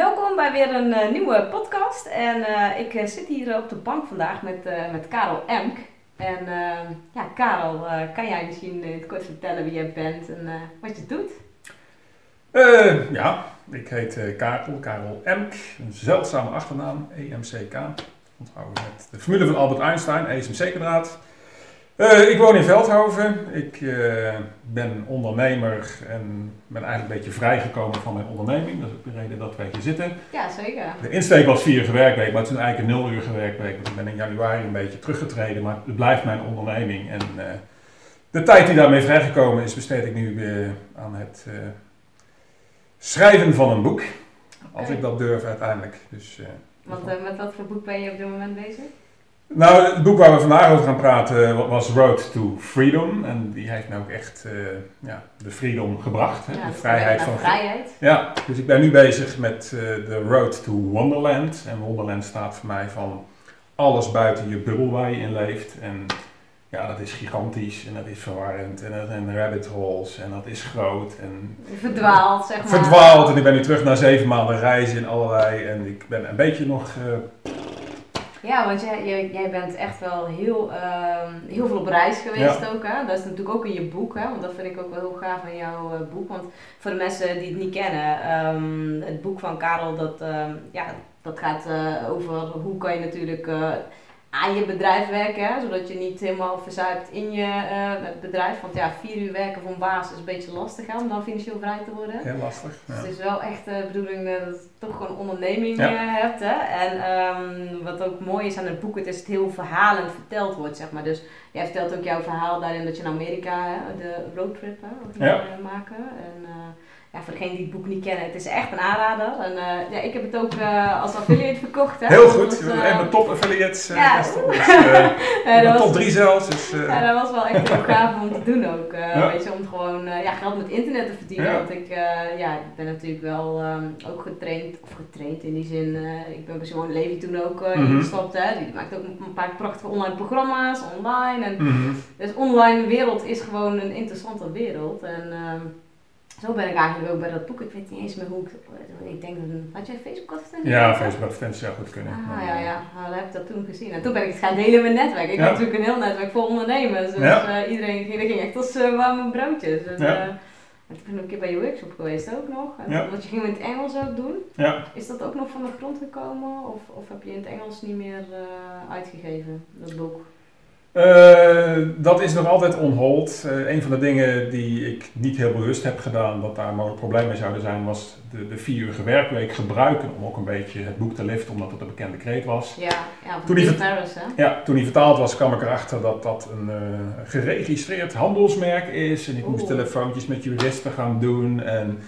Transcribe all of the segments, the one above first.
welkom bij weer een eh, nieuwe podcast. En eh, ik eh, zit hier op de bank vandaag met, met Karel Emk. En ja, Karel, kan jij misschien het kort vertellen wie jij bent en wat je doet? Ja, ik heet Karel, Karel Emk, een zeldzame achternaam, EMCK. Onthouden met de formule van Albert Einstein, ESMC-kwadraat. Eh ik woon in Veldhoven, ik eh, ben ondernemer en ben eigenlijk een beetje vrijgekomen van mijn onderneming. Dat is ook de reden dat wij hier zitten. Ja, zeker. De insteek was vierige werkweek, maar het is eigenlijk een nul uur werkweek. Want ik ben in januari een beetje teruggetreden, maar het blijft mijn onderneming. En eh, de tijd die daarmee vrijgekomen is, besteed ik nu aan het schrijven van een boek. Als ik dat durf uiteindelijk. Dus, Want met wat voor boek ben je op dit moment bezig? Nou, het boek waar we vandaag over gaan praten wa- was Road to Freedom. En die heeft nou ook echt eh, ja, de freedom gebracht. Hè? Ja, de vrijheid van vrijheid. Ja, dus ik ben nu bezig met eh, de Road to Wonderland. En Wonderland staat voor mij van alles buiten je bubbel waar je in leeft. En ja, dat is gigantisch en dat is verwarrend en dat zijn rabbit holes en dat is groot en Verdwaald, zeg maar. verdwaald. En ik ben nu terug na zeven maanden reizen in allerlei en ik ben een beetje nog... eh, Ja, want jij, jij, jij bent echt wel heel, ehm, heel veel op reis geweest ook. Hè? Dat is natuurlijk ook in je boek, hè? want dat vind ik ook wel heel gaaf in jouw eh, boek. Want voor de mensen die het niet kennen, ehm, het boek van Karel, dat, ehm, ja, dat gaat eh, over hoe kan je natuurlijk eh, aan je bedrijf werken, hè? zodat je niet helemaal verzuipt in je eh, bedrijf. Want ja, vier uur werken voor een baas is een beetje lastig hè, om dan financieel vrij te worden. heel lastig. Dus het is wel echt de bedoeling dat je toch gewoon een onderneming Ja. eh, hebt. Hè? En ehm, wat ook mooi is aan het boek, het is het heel verhalend verteld wordt, zeg maar. Dus jij vertelt ook jouw verhaal daarin dat je naar Amerika, hè, de roadtrip, hè, Ja. maken. En eh, ja, voor degenen die het boek niet kennen, het is echt een aanrader. En eh, ja, ik heb het ook eh, als affiliate verkocht. Hè? Heel goed, eh, een van de top affiliates. eh, ja. Dus, was- top drie zelfs. Dus, ja, dat was wel echt heel gaaf om te doen ook. Ja. Weet je, om gewoon ja, geld met internet te verdienen. Ja. Want ik, ja, ik ben natuurlijk wel ehm, ook getraind, of getraind in die zin. ik ben bij Simone Levy toen ook Mhm. ingestapt. Hè. Die maakt ook een paar prachtige online programma's, online. En, mhm. dus online wereld is gewoon een interessante wereld. En ehm, zo ben ik eigenlijk ook bij dat boek. Ik weet niet eens meer hoe ik... Ik denk, dat had jij Facebook advertentie? Ja, Facebook advertenties zou goed kunnen. Ah, ja, ja. Nou, heb ik dat toen gezien. En toen ben ik het gaan delen in mijn netwerk. Ik Ja. heb natuurlijk een heel netwerk vol ondernemers. Dus Ja. eh, iedereen ging, echt als uh, warme broodjes. Ja. eh, en toen ben ik een keer bij je workshop geweest ook nog. En. Wat je ging in het Engels ook doen. Ja. Is dat ook nog van de grond gekomen? Of, of heb je in het Engels niet meer eh, uitgegeven, dat boek? Eh, dat is nog altijd on hold. Eh, een van de dingen die ik niet heel bewust heb gedaan, dat daar mogelijk problemen mee zouden zijn, was de, de vierurige werkweek gebruiken om ook een beetje het boek te liften, omdat het een bekende kreet was. Ja, ja Toen die hè? Ja, toen die vertaald was, kwam ik erachter dat dat een eh, geregistreerd handelsmerk is. En ik moest telefoontjes met juristen gaan doen. En,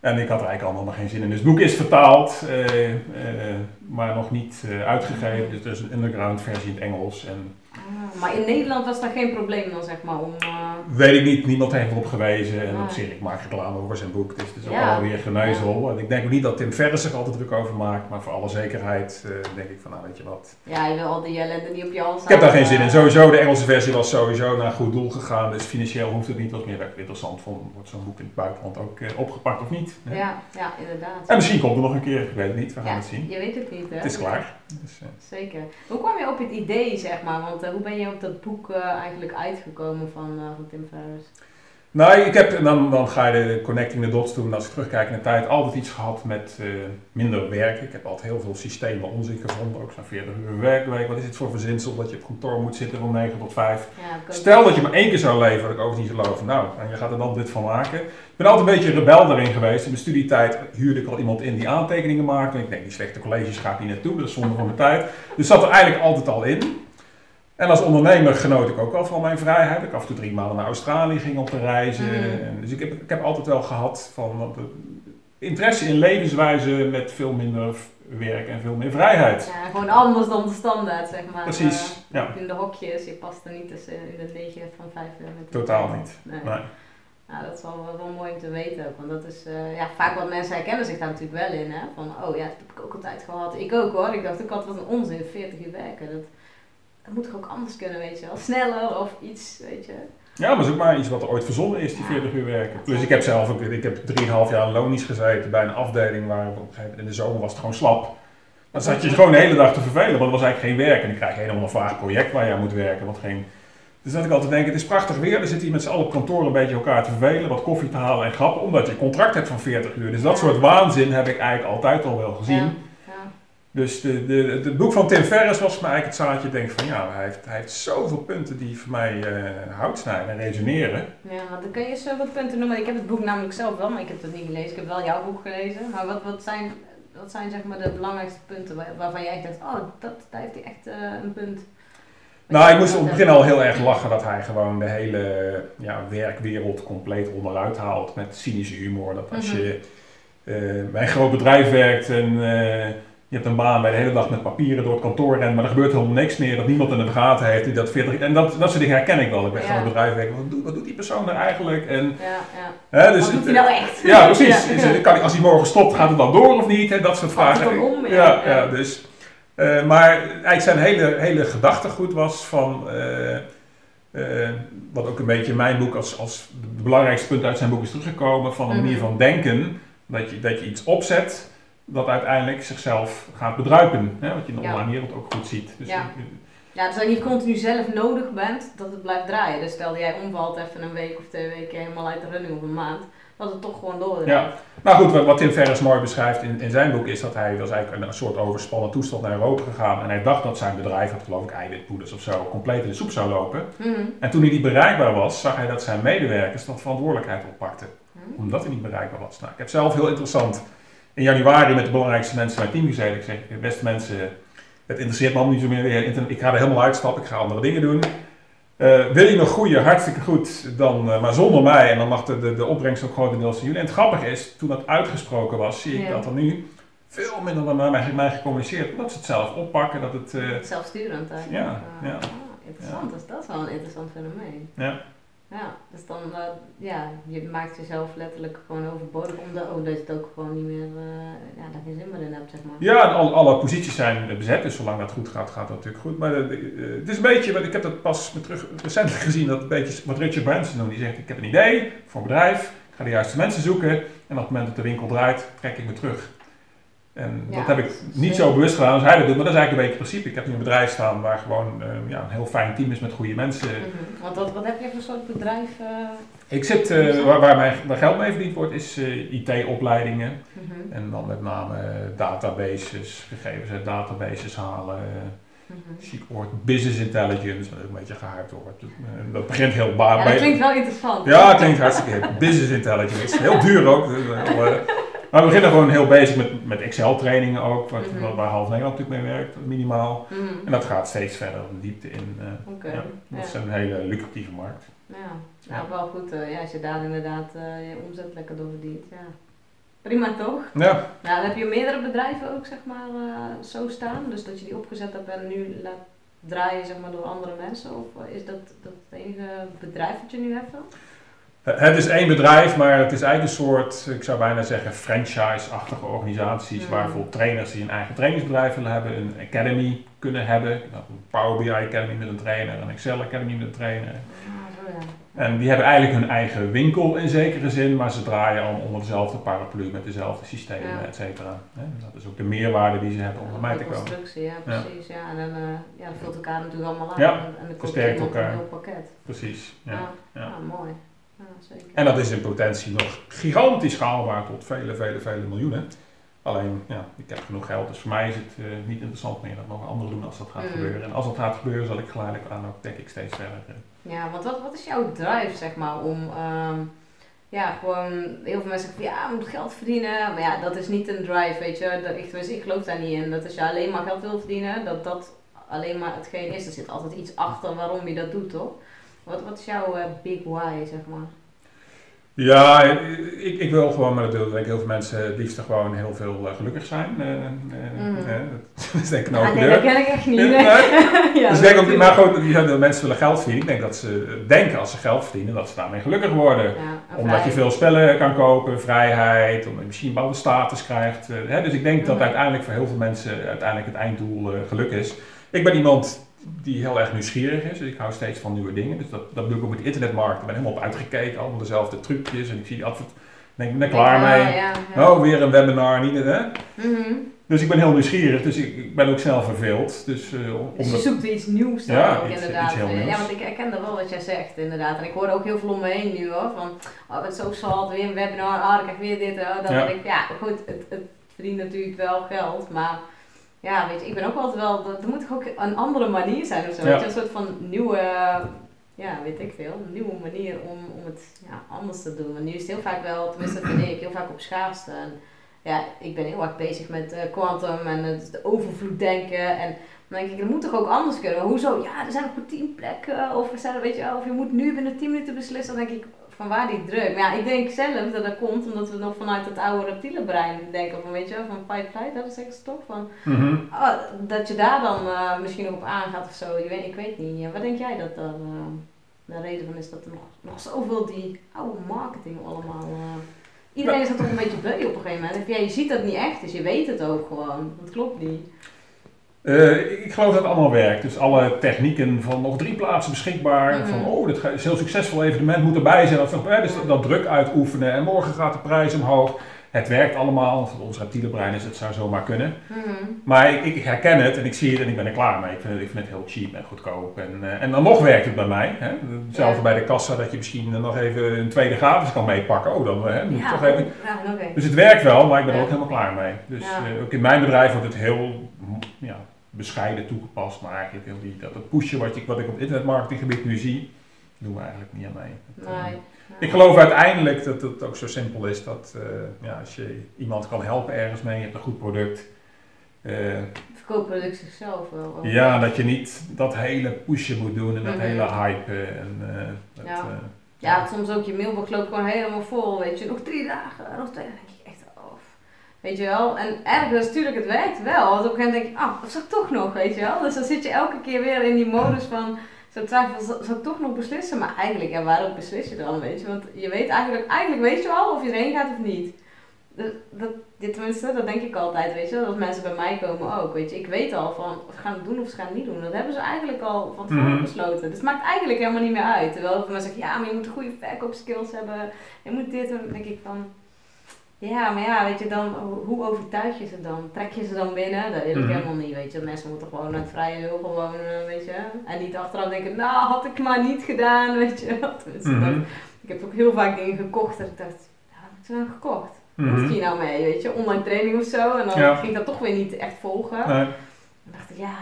en ik had er eigenlijk allemaal nog geen zin in. Dus het boek is vertaald, maar nog niet uitgegeven. Dus er is een underground versie in het Engels. En Ah, maar in Nederland was dat geen probleem dan, zeg maar, om... eh, Weet ik niet, niemand heeft erop gewezen. En op zich, ik maak reclame over zijn boek. Dus het is ook Ja. allemaal weer geneuzel. En ik denk ook niet dat Tim Ferriss zich altijd druk over maakt. Maar voor alle zekerheid eh, denk ik van, nou weet je wat. ja, je wil al die ellende niet op je hals Ik heb daar geen zin in. eh. Sowieso, de Engelse versie was sowieso naar goed doel gegaan. Dus financieel hoeft het niet. Wat meer interessant vond, wordt zo'n boek in het buitenland ook opgepakt of niet. hè? Ja, ja, inderdaad. En misschien komt er nog een keer. Ik weet het niet, we gaan Ja, het zien. je weet het niet, hè? Het is klaar. Zeker. Hoe kwam je op het idee, zeg maar? Want eh, hoe ben je op dat boek eh, eigenlijk uitgekomen van, van Tim Ferriss? Nou, ik heb, en dan, dan ga je de connecting the dots doen. Als ik terugkijk in de tijd, altijd iets gehad met eh, minder werken. Ik heb altijd heel veel systemen onzin gevonden. Ook zo'n 40 uur werkweek. Wat is het voor verzinsel dat je op kantoor moet zitten van 9 tot 5? Ja, ik ook- Stel dat je maar één keer zou leven, wat ik overigens niet geloof. Nou, en je gaat er dan dit van maken. Ik ben altijd een beetje rebel daarin geweest. In mijn studietijd huurde ik al iemand in die aantekeningen maakte. En ik denk, die slechte colleges ga ik niet naartoe. Dat is zonde van mijn tijd. Dus zat er eigenlijk altijd al in. En als ondernemer genoot ik ook wel van mijn vrijheid. Ik af en toe drie maanden naar Australië ging om te reizen. Mm. Dus ik heb, ik heb altijd wel gehad van de- interesse in levenswijze met veel minder werk en veel meer vrijheid. Ja, gewoon anders dan de standaard, zeg maar. Precies, Eh, ja. In de hokjes, je past er niet tussen in de 9 van 5 met de Totaal niet. Nee. Nee. Nou, dat is wel, wel mooi om te weten ook. Want dat is, eh, ja, vaak wat mensen herkennen zich daar natuurlijk wel in. Hè? Van, oh ja, dat heb ik ook altijd gehad. Ik ook hoor. Ik dacht ook altijd, wat een onzin, 40 uur werken. Dat moet toch ook anders kunnen, weet je wel. Sneller of iets, weet je. Ja, maar dat is ook maar iets wat er ooit verzonnen is, die 40 uur werken. Plus ik heb zelf ook, ik heb 3,5 jaar loonies gezeten bij een afdeling waar op een gegeven moment in de zomer was het gewoon slap. Dan zat je gewoon de hele dag te vervelen, want er was eigenlijk geen werk. En dan krijg je helemaal een vaag project waar je aan moet werken, wat geen... Dus dat ik altijd denk, het is prachtig weer, dan zitten hier met z'n allen op kantoor een beetje elkaar te vervelen, wat koffie te halen en grappen, omdat je een contract hebt van 40 uur. Dus dat soort waanzin heb ik eigenlijk altijd al wel gezien. Ja. Dus de, de, het boek van Tim Ferriss was voor mij eigenlijk het zaadje. Denk van ja, hij heeft, hij heeft zoveel punten die voor mij uh, hout snijden en resoneren. Ja, dan kun je zoveel punten noemen. Ik heb het boek namelijk zelf wel, maar ik heb het niet gelezen. Ik heb wel jouw boek gelezen. Maar wat, wat, zijn, wat zijn zeg maar de belangrijkste punten waar, waarvan jij denkt, oh, dat, daar heeft hij echt uh, een punt. Nou, ik moest op het begin al heel erg lachen dat hij gewoon de hele ja, werkwereld compleet onderuit haalt met cynische humor. Dat als je uh, bij een groot bedrijf werkt en je hebt een baan waar je de hele dag met papieren door het kantoor rent, maar er gebeurt helemaal niks meer, dat niemand in de gaten heeft die dat 40. En dat, dat soort dingen herken ik wel. Ik ben ja. gewoon bedrijf werken. Wat doet, wat doet die persoon er eigenlijk? En, ja, ja. Hè, dus, wat doet hij nou echt? Ja, precies. Ja. Kan, als hij morgen stopt, gaat het dan door of niet? Hè, dat soort vragen. Om, ja, ja. dus. Uh, maar eigenlijk zijn hele, hele gedachtegoed was van. Uh, uh, wat ook een beetje in mijn boek als, als de belangrijkste punt uit zijn boek is teruggekomen, van een manier van denken. Dat je, dat je iets opzet dat uiteindelijk zichzelf gaat bedruipen. Hè? Wat je in de online wereld ook goed ziet. Dus ja. ja, dus dat je niet continu zelf nodig bent dat het blijft draaien. Dus stel dat jij omvalt even een week of twee weken helemaal uit de running of een maand, dat het toch gewoon doordraait. Ja, nou goed, wat Tim Ferriss mooi beschrijft in, in zijn boek is dat hij was eigenlijk een, soort overspannen toestand naar Europa gegaan. En hij dacht dat zijn bedrijf, had geloof ik eiwitpoeders of zo, compleet in de soep zou lopen. Mm. En toen hij niet bereikbaar was, zag hij dat zijn medewerkers dat verantwoordelijkheid oppakten. Mm. Omdat hij niet bereikbaar was. Nou, ik heb zelf heel interessant in januari met de belangrijkste mensen mijn team gezeten. Ik zeg, beste mensen, het interesseert me allemaal niet zo meer. Ik ga er helemaal uitstappen, ik ga andere dingen doen. Uh, wil je nog groeien, hartstikke goed, dan, uh, maar zonder mij. En dan mag de, de, de opbrengst ook grotendeels van jullie. En het grappige is, toen dat uitgesproken was, zie ik Ja. dat er nu veel minder dan naar mij, mij gecommuniceerd. Omdat ze het zelf oppakken, dat het... eh, Zelfsturend eigenlijk. Ja, Ah, ja. ah, interessant, dus dat is wel een interessant fenomeen. ja. Ja, dus dan, eh, ja, je maakt jezelf letterlijk gewoon overbodig, omdat, omdat je het ook gewoon niet meer, eh, ja, daar geen zin meer in hebt, zeg maar. Ja, en al, alle posities zijn bezet, dus zolang dat goed gaat, gaat dat natuurlijk goed. Maar eh, het is een beetje, want ik heb dat pas terug, recentelijk gezien, dat een beetje wat Richard Branson doet. Die zegt, ik heb een idee voor een bedrijf, ik ga de juiste mensen zoeken en op het moment dat de winkel draait, trek ik me terug. En Ja, dat heb ik niet zo bewust gedaan als hij dat doet, maar dat is eigenlijk een beetje het principe. Ik heb nu een bedrijf staan waar gewoon eh, ja, een heel fijn team is met goede mensen. Mhm. Want wat, wat heb je voor soort bedrijf? Ik zit, eh, waar, waar mijn waar geld mee verdiend wordt, is eh, IT-opleidingen. mhm, En dan met name eh, databases, gegevens uit databases halen. chic woord, business intelligence, wat ook een beetje gehyped wordt. Dat begint heel baar Ja, dat klinkt wel interessant. Ja, het klinkt hartstikke hip. Business intelligence. Heel duur ook. Maar we beginnen gewoon heel bezig met, met Excel trainingen ook, wat, Mhm. waar half Nederland natuurlijk mee werkt, minimaal. Mhm. En dat gaat steeds verder de diepte in. ja, ja. dat is een hele lucratieve markt. Ja, ja wel goed. eh, ja, als je daar inderdaad eh, je omzet lekker door verdient. Ja. Prima toch? Ja, Nou, dan heb je meerdere bedrijven ook zeg maar zo staan. Dus dat je die opgezet hebt en nu laat draaien zeg maar, door andere mensen. Of is dat, dat het enige bedrijf dat je nu hebt dan? Eh, Het is één bedrijf, maar het is eigenlijk een soort, ik zou bijna zeggen, franchise-achtige organisaties. Mhm. Waar bijvoorbeeld trainers die een eigen trainingsbedrijf willen hebben, een academy kunnen hebben. Een Power BI Academy met een trainer, een Excel Academy met een trainer. Ah, zo ja. En die hebben eigenlijk hun eigen winkel in zekere zin, maar ze draaien allemaal onder dezelfde paraplu met dezelfde systemen, Ja. et cetera. Dat is ook de meerwaarde die ze hebben om bij mij te komen. constructie, ja precies. Ja. en dan uh, ja, vult elkaar natuurlijk allemaal aan. En, en dan komt heel pakket. Precies. Ja. Ja, ja. Ah, mooi. Zeker. En dat is in potentie nog gigantisch schaalbaar tot vele, vele, vele miljoenen. Alleen, ja, ik heb genoeg geld, dus voor mij is het eh, niet interessant meer. Dat mogen anderen doen als dat gaat Mm. gebeuren. En als dat gaat gebeuren, zal ik geleidelijk aan ook, denk ik, steeds verder. eh, Ja, want wat, wat is jouw drive, zeg maar, om, ehm, ja, gewoon, heel veel mensen zeggen van, ja, je moet geld verdienen, maar ja, dat is niet een drive, weet je, dat, ik, tenminste, ik geloof daar niet in, dat als je alleen maar geld wil verdienen, dat dat alleen maar hetgeen is, er zit altijd iets achter waarom je dat doet, toch? Wat, wat is jouw eh, big why, zeg maar? Ja, ik, ik wil gewoon, maar dat denk ik heel veel mensen, het liefst gewoon heel veel eh, gelukkig zijn. Eh, eh, dat is denk ik een open nee, deur. dat ken ik echt niet. Ja, dus ik denk ook, natuurlijk. maar goed, mensen willen geld verdienen. Ik denk dat ze denken als ze geld verdienen, dat ze daarmee gelukkig worden. Ja, Omdat je veel spellen kan kopen, vrijheid, omdat je misschien een bepaalde status krijgt. hè, dus ik denk dat Mhm. uiteindelijk voor heel veel mensen uiteindelijk het einddoel geluk is. Ik ben iemand, die heel erg nieuwsgierig is. Dus ik hou steeds van nieuwe dingen. Dus dat, dat doe ik ook met internetmarkt. Ik ben helemaal op uitgekeken, allemaal dezelfde trucjes. En ik zie die advert, denk ik ben klaar mee. Ja, ja. Oh, weer een webinar, niet hè? Mhm. Dus ik ben heel nieuwsgierig, dus ik, ik ben ook snel verveeld. Dus, eh, om Dus je zoekt weer iets nieuws dan Ja, ook iets- inderdaad. iets heel ja, nieuws. want ik herken dat wel wat jij zegt inderdaad. En ik hoor ook heel veel om me heen nu hoor. Van, oh het is zo zat, weer een webinar, ah ik krijg weer dit. Oh, dan Ja. denk ik, ja goed, het, het verdient natuurlijk wel geld. Maar ja, weet je, ik ben ook altijd wel, er moet toch ook een andere manier zijn of zo. Ja. Weet je, een soort van nieuwe, ja weet ik veel, een nieuwe manier om, om het ja, anders te doen. Want nu is het heel vaak wel, tenminste dat vind ik, heel vaak op schaarste. En, ja, ik ben heel erg bezig met eh, quantum en het de overvloed denken. En dan denk ik, dat moet toch ook anders kunnen? Hoezo? Ja, er zijn nog maar tien plekken. Of, er zijn, weet je, wel, of je moet nu binnen 10 minuten beslissen. Dan denk ik, van waar die druk? Maar ja, ik denk zelf dat dat komt omdat we nog vanuit het oude reptiele brein denken. Van weet je wel, van fight, flight, dat zeggen ze toch? Van, oh, dat je daar dan eh, misschien nog op aangaat of zo. Je weet, ik weet niet. Ja, wat denk jij dat dan eh, de reden van is dat er nog, nog zoveel die oude marketing allemaal... eh, Iedereen is er toch een beetje beu op een gegeven moment. Ja, je ziet dat niet echt, dus je weet het ook gewoon. Dat klopt niet. Eh, ik geloof dat het allemaal werkt. Dus alle technieken van nog drie plaatsen beschikbaar. Mhm. Van oh, dit is een heel succesvol evenement, moet erbij zijn. Eh, dus dat, dat druk uitoefenen en morgen gaat de prijs omhoog. Het werkt allemaal. Ons reptiele brein is het zou zomaar kunnen. Mhm. Maar ik, ik herken het en ik zie het en ik ben er klaar mee. Ik vind het, ik vind het heel cheap en goedkoop. En, eh, en dan nog werkt het bij mij. Hè? Hetzelfde Ja. bij de kassa dat je misschien nog even een tweede gratis kan meepakken. Oh, dan hè, moet ik Ja, toch even... ja. Dus het werkt wel, maar ik ben er ook helemaal klaar mee. Dus eh, ook in mijn bedrijf wordt het heel ja, bescheiden toegepast. Maar eigenlijk heel die, dat het pushen wat, ik wat ik op het internetmarketinggebied nu zie, doen we eigenlijk niet aan mee. Nee. ik geloof uiteindelijk dat het ook zo simpel is dat eh, ja, als je iemand kan helpen ergens mee, je hebt een goed product. eh, Verkoopproduct zichzelf wel. ook. ja, dat je niet dat hele pushen moet doen en dat Mhm. hele hypen. En, eh, dat, Ja. eh, Ja, soms ook je mailbox loopt gewoon helemaal vol, weet je. Nog drie dagen, nog twee dagen. Dan denk je echt, oh. Weet je wel? En ergens, natuurlijk, het werkt wel. Want op een gegeven moment denk je, ah, dat zou ik toch nog, weet je wel. Dus dan zit je elke keer weer in die modus van, zo twijfel, zal ik toch nog beslissen? Maar eigenlijk, ja, waarom beslis je dan, weet je? Want je weet eigenlijk, eigenlijk weet je al of je erheen gaat of niet. Dat, dat, dit, tenminste, dat denk ik altijd, weet je wel. Dat mensen bij mij komen ook, weet je. Ik weet al van, of ze gaan het doen of ze gaan het niet doen. Dat hebben ze eigenlijk al van tevoren Mhm. besloten. Dus het maakt eigenlijk helemaal niet meer uit. Terwijl mensen zeggen, ja, maar je moet goede verkoopskills hebben. Je moet dit doen. Dan denk ik van, ja, maar ja, weet je dan, ho- hoe overtuig je ze dan? Trek je ze dan binnen? Dat weet ik Mhm. helemaal niet, weet je. Mensen moeten gewoon uit vrije wil gewoon, eh, weet je. En niet achteraf denken, nou, had ik maar niet gedaan, weet je. Dat- ik heb ook heel vaak dingen gekocht dat ik dacht, ja, wat heb ik toen gekocht? Wat mhm. moet ik hier nou mee, weet je? Online training of zo. En dan Ja. ging ik dat toch weer niet echt volgen. Nee. Dan dacht ik, ja.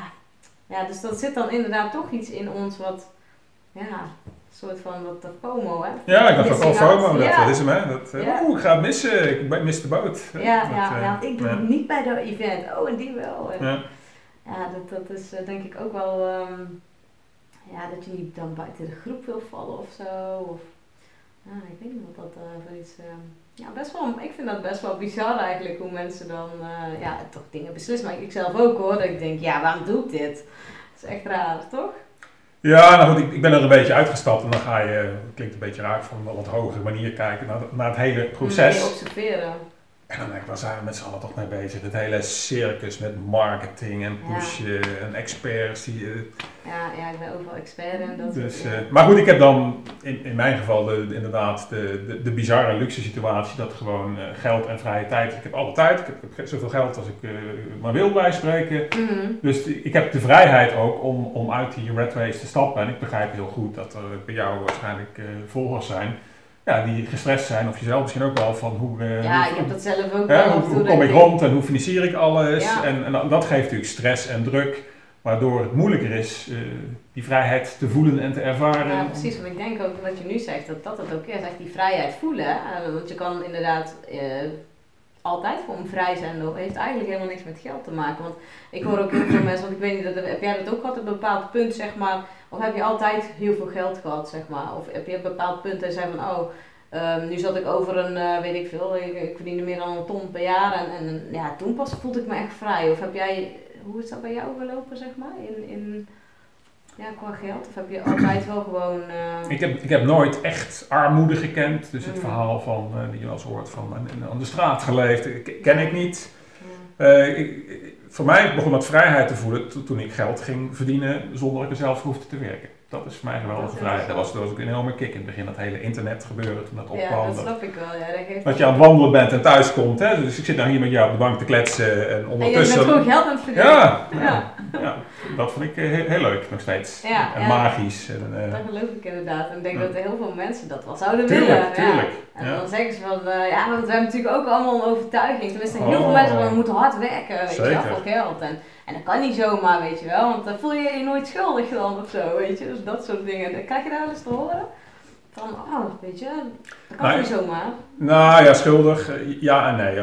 Ja, dus dat zit dan inderdaad toch iets in ons wat, ja, soort van wat de FOMO, hè? Ja, ik dacht ook al. FOMO, dat, Ja. dat is hem hè. Dat, eh, Ja. Oeh, ik ga het missen, ik mis de boot. Ja, Dat, ja, eh, ja, ik doe het niet bij dat event. Oh, en die wel. En, Ja. ja, dat, dat is eh, denk ik ook wel, ehm, ja, dat je niet dan buiten de groep wil vallen of zo. Of, ik weet niet wat dat voor iets, ehm, ja, best wel, ik vind dat best wel bizar eigenlijk hoe mensen dan, ja, toch dingen beslissen. Maar ik zelf ook hoor, dat ik denk, ja, waarom doe ik dit? Dat is echt raar, toch? Ja, nou goed, ik, ik ben er een beetje uitgestapt en dan ga je, het klinkt een beetje raar, van een wat hogere manier kijken naar, naar het hele proces. observeren. En dan denk ik, waar zijn we met z'n allen toch mee bezig? Het hele circus met marketing en Ja. pushen en experts. Die, eh, Ja, ja, ik ben overal expert in dat. dus, eh, maar goed, ik heb dan in, in mijn geval de, de- inderdaad de, de, de bizarre luxe situatie dat gewoon eh, geld en vrije tijd. Ik heb alle tijd, ik heb, ik heb zoveel geld als ik maar wil bijspreken. Mhm. Dus ik heb de vrijheid ook om, om uit die red race te stappen. En ik begrijp heel goed dat er bij jou waarschijnlijk volgers zijn. Ja, die gestrest zijn, of jezelf misschien ook wel, van hoe, eh, Ja, hoe, ik heb dat zelf ook hè, hoe, kom ik rond en hoe financier ik alles. Ja. En, en dat geeft natuurlijk stress en druk, waardoor het moeilijker is eh, die vrijheid te voelen en te ervaren. Ja, precies. Want ik denk ook wat je nu zegt, dat dat het ook is. Echt die vrijheid voelen. hè. Eh, Want je kan inderdaad altijd gewoon vrij zijn. Dat heeft eigenlijk helemaal niks met geld te maken. Want ik hoor ook heel veel mensen, want ik weet niet, heb jij dat ook gehad op een bepaald punt, zeg maar. Of heb je altijd heel veel geld gehad, zeg maar. Of heb je een bepaald punt en zei van, oh, ehm, nu zat ik over een, eh, weet ik veel, ik, ik verdiende meer dan een ton per jaar. En, en ja, toen pas voelde ik me echt vrij. Of heb jij, hoe is dat bij jou gelopen, zeg maar? In, in, ja, qua geld? Of heb je altijd wel gewoon... eh, Ik heb, ik heb nooit echt armoede gekend. Dus het Mhm. verhaal van, eh, die je wel eens hoort van aan de straat geleefd, eh, ken ik niet. ik, voor mij begon het vrijheid te voelen toen ik geld ging verdienen zonder dat ik er zelf hoefde te werken. Dat is voor mij geweldige vrijheid. Dat was, dat was ook een enorme kick in het begin, dat hele internet gebeuren toen dat opkwam. Ja, dat snap ik wel. Ja, dat, geeft dat je aan het wandelen bent en thuis komt. Hè? Dus ik zit nou hier met jou op de bank te kletsen en ondertussen... En je bent gewoon geld aan het verdienen. Ja, ja. ja, dat vond ik eh, heel, heel leuk nog steeds. Ja, en magisch. En, uh, dat geloof ik inderdaad. En ik denk dat heel veel mensen dat wel zouden tuurlijk, willen. Tuurlijk, En dan zeggen ze van, uh, ja, want we hebben natuurlijk ook allemaal een overtuiging. Tenminste, heel veel Oh. mensen moeten hard werken, weet je wel, voor geld. En, en dat kan niet zomaar, weet je wel, want dan voel je je nooit schuldig dan of zo, weet je. Dus dat soort dingen. Dan krijg je daar wel eens te horen. Van, oh, weet je, dat kan Nee. niet zomaar. Nou ja, schuldig. Ja en nee.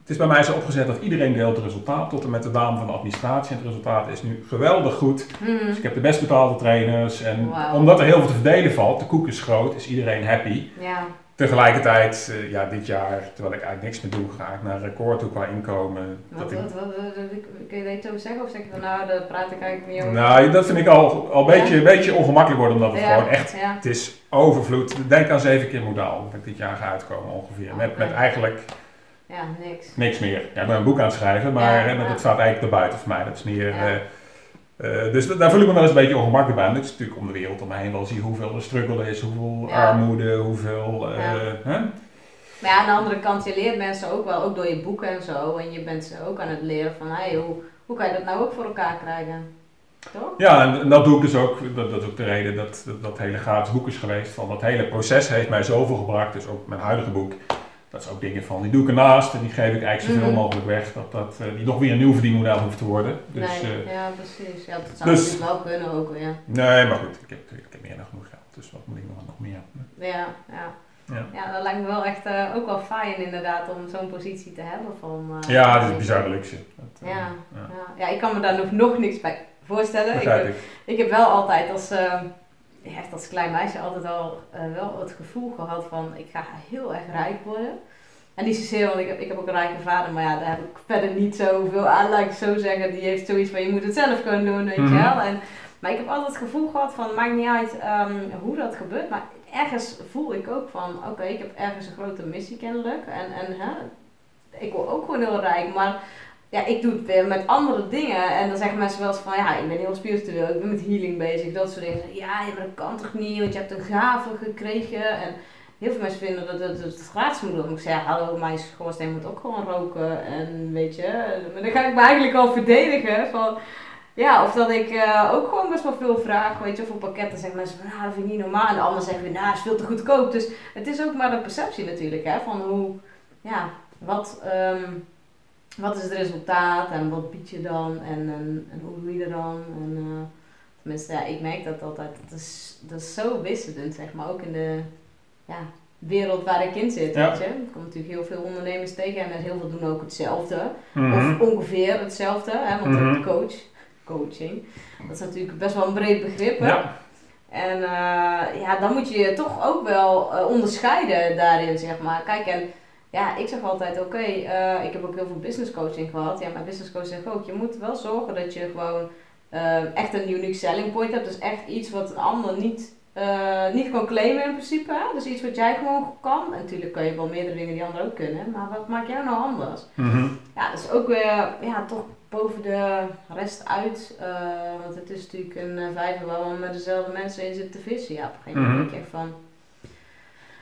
Het is bij mij zo opgezet dat iedereen deelt het resultaat, tot en met de dame van de administratie. En het resultaat is nu geweldig goed. Hmm. Dus ik heb de best betaalde trainers. En omdat er heel veel te verdelen valt, de koek is groot, is iedereen happy. Ja, Tegelijkertijd, eh, ja, dit jaar, terwijl ik eigenlijk niks meer doe, ga ik naar record toe qua inkomen. wat, Dat ik, wat, wat, kun je daar iets over zeggen? Of zeg je van, nou, daar praat ik eigenlijk niet over. nou, dat vind ik al, al een beetje, een beetje ongemakkelijk worden, omdat het Ja, gewoon echt, Ja. het is overvloed. Denk aan zeven keer modaal, dat ik dit jaar ga uitkomen ongeveer. Met, met Oké. eigenlijk ja, niks. niks meer. Ja, ik ben een boek aan het schrijven, maar Ja, hè, dat staat eigenlijk erbuiten voor mij. Dat is meer... Ja. Eh, dus daar voel ik me wel eens een beetje ongemakkelijk bij. En dat is natuurlijk om de wereld om me heen wel zie hoeveel er struggle is, hoeveel Ja. armoede, hoeveel... eh, Ja. hè? Maar ja, aan de andere kant, je leert mensen ook wel, ook door je boeken en zo. En je bent ze ook aan het leren van, hey, hoe, hoe kan je dat nou ook voor elkaar krijgen? Toch? Ja, en, en dat doe ik dus ook. Dat, dat is ook de reden dat dat, dat hele gratis boek is geweest. Van dat hele proces heeft mij zoveel gebracht. Dus ook mijn huidige boek. Dat is ook dingen van, die doe ik ernaast en die geef ik eigenlijk zoveel Mhm. mogelijk weg. Dat dat eh, die nog weer een nieuw verdienmodel hoeft te worden. Dus, nee, eh, ja, precies. Ja, dat zou dus- natuurlijk wel kunnen ook weer. nee, maar goed, ik heb, ik heb meer dan genoeg geld. Dus wat moet ik nog, nog meer? Ja, ja. Ja. Ja, dat lijkt me wel echt eh, ook wel fijn inderdaad om zo'n positie te hebben van... Ja, dat is bizarre luxe. Dat, Ja, ja. ja. ja, ik kan me daar nog, nog niks bij voorstellen. Ik heb, ik. ik heb wel altijd als, ja, echt als klein meisje altijd al eh, wel het gevoel gehad van ik ga heel erg rijk worden. En niet zozeer, want ik heb, ik heb ook een rijke vader, maar ja, daar heb ik verder niet zoveel aan, laat ik het zo zeggen. Die heeft zoiets van je moet het zelf kunnen doen, weet je Mhm. wel. En, maar ik heb altijd het gevoel gehad van maakt niet uit ehm, hoe dat gebeurt, maar ergens voel ik ook van oké, ik heb ergens een grote missie kennelijk. En, en hè, ik word ook gewoon heel rijk, maar ja, ik doe het weer met andere dingen. En dan zeggen mensen wel eens van, ja, ik ben heel spiritueel, ik ben met healing bezig, dat soort dingen. Ja, maar dat kan toch niet, want je hebt een gave gekregen. En heel veel mensen vinden dat het, het gratis moet doen. Ik zeg, hallo, mijn schoorsteen moet ook gewoon roken. En weet je, maar dan ga ik me eigenlijk al verdedigen van... Ja, of dat ik eh, ook gewoon best wel veel vraag, weet je, voor pakketten zeggen mensen van, nou, dat vind ik niet normaal. En de zeggen weer, nou, dat is veel te goedkoop. Dus het is ook maar de perceptie natuurlijk, hè, van hoe, ja, wat, ehm, wat is het resultaat en wat bied je dan en, en, en hoe doe je dat dan? En, eh, tenminste, ja, ik merk dat altijd, dat is, dat is zo wisselend, zeg maar, ook in de ja, wereld waar ik in zit, Ja. weet je. Er komen natuurlijk heel veel ondernemers tegen en heel veel doen ook hetzelfde. Mhm. Of ongeveer hetzelfde, hè, want Mhm. coach, coaching, dat is natuurlijk best wel een breed begrip. Hè? Ja. En eh, ja, dan moet je je toch ook wel eh, onderscheiden daarin, zeg maar. Kijk, en ja, ik zeg altijd, oké, eh, ik heb ook heel veel business coaching gehad. Ja, mijn business coach zegt ook, je moet wel zorgen dat je gewoon eh, echt een unique selling point hebt. Dus echt iets wat een ander niet, eh, niet kan claimen in principe. Hè? Dus iets wat jij gewoon kan. En natuurlijk kan je wel meerdere dingen die anderen ook kunnen. Maar wat maakt jou nou anders? Mhm. Ja, dus ook weer, ja, toch boven de rest uit. want het is natuurlijk een vijver waar we met dezelfde mensen in zitten te vissen. Ja, op een gegeven moment Mhm. denk je echt van...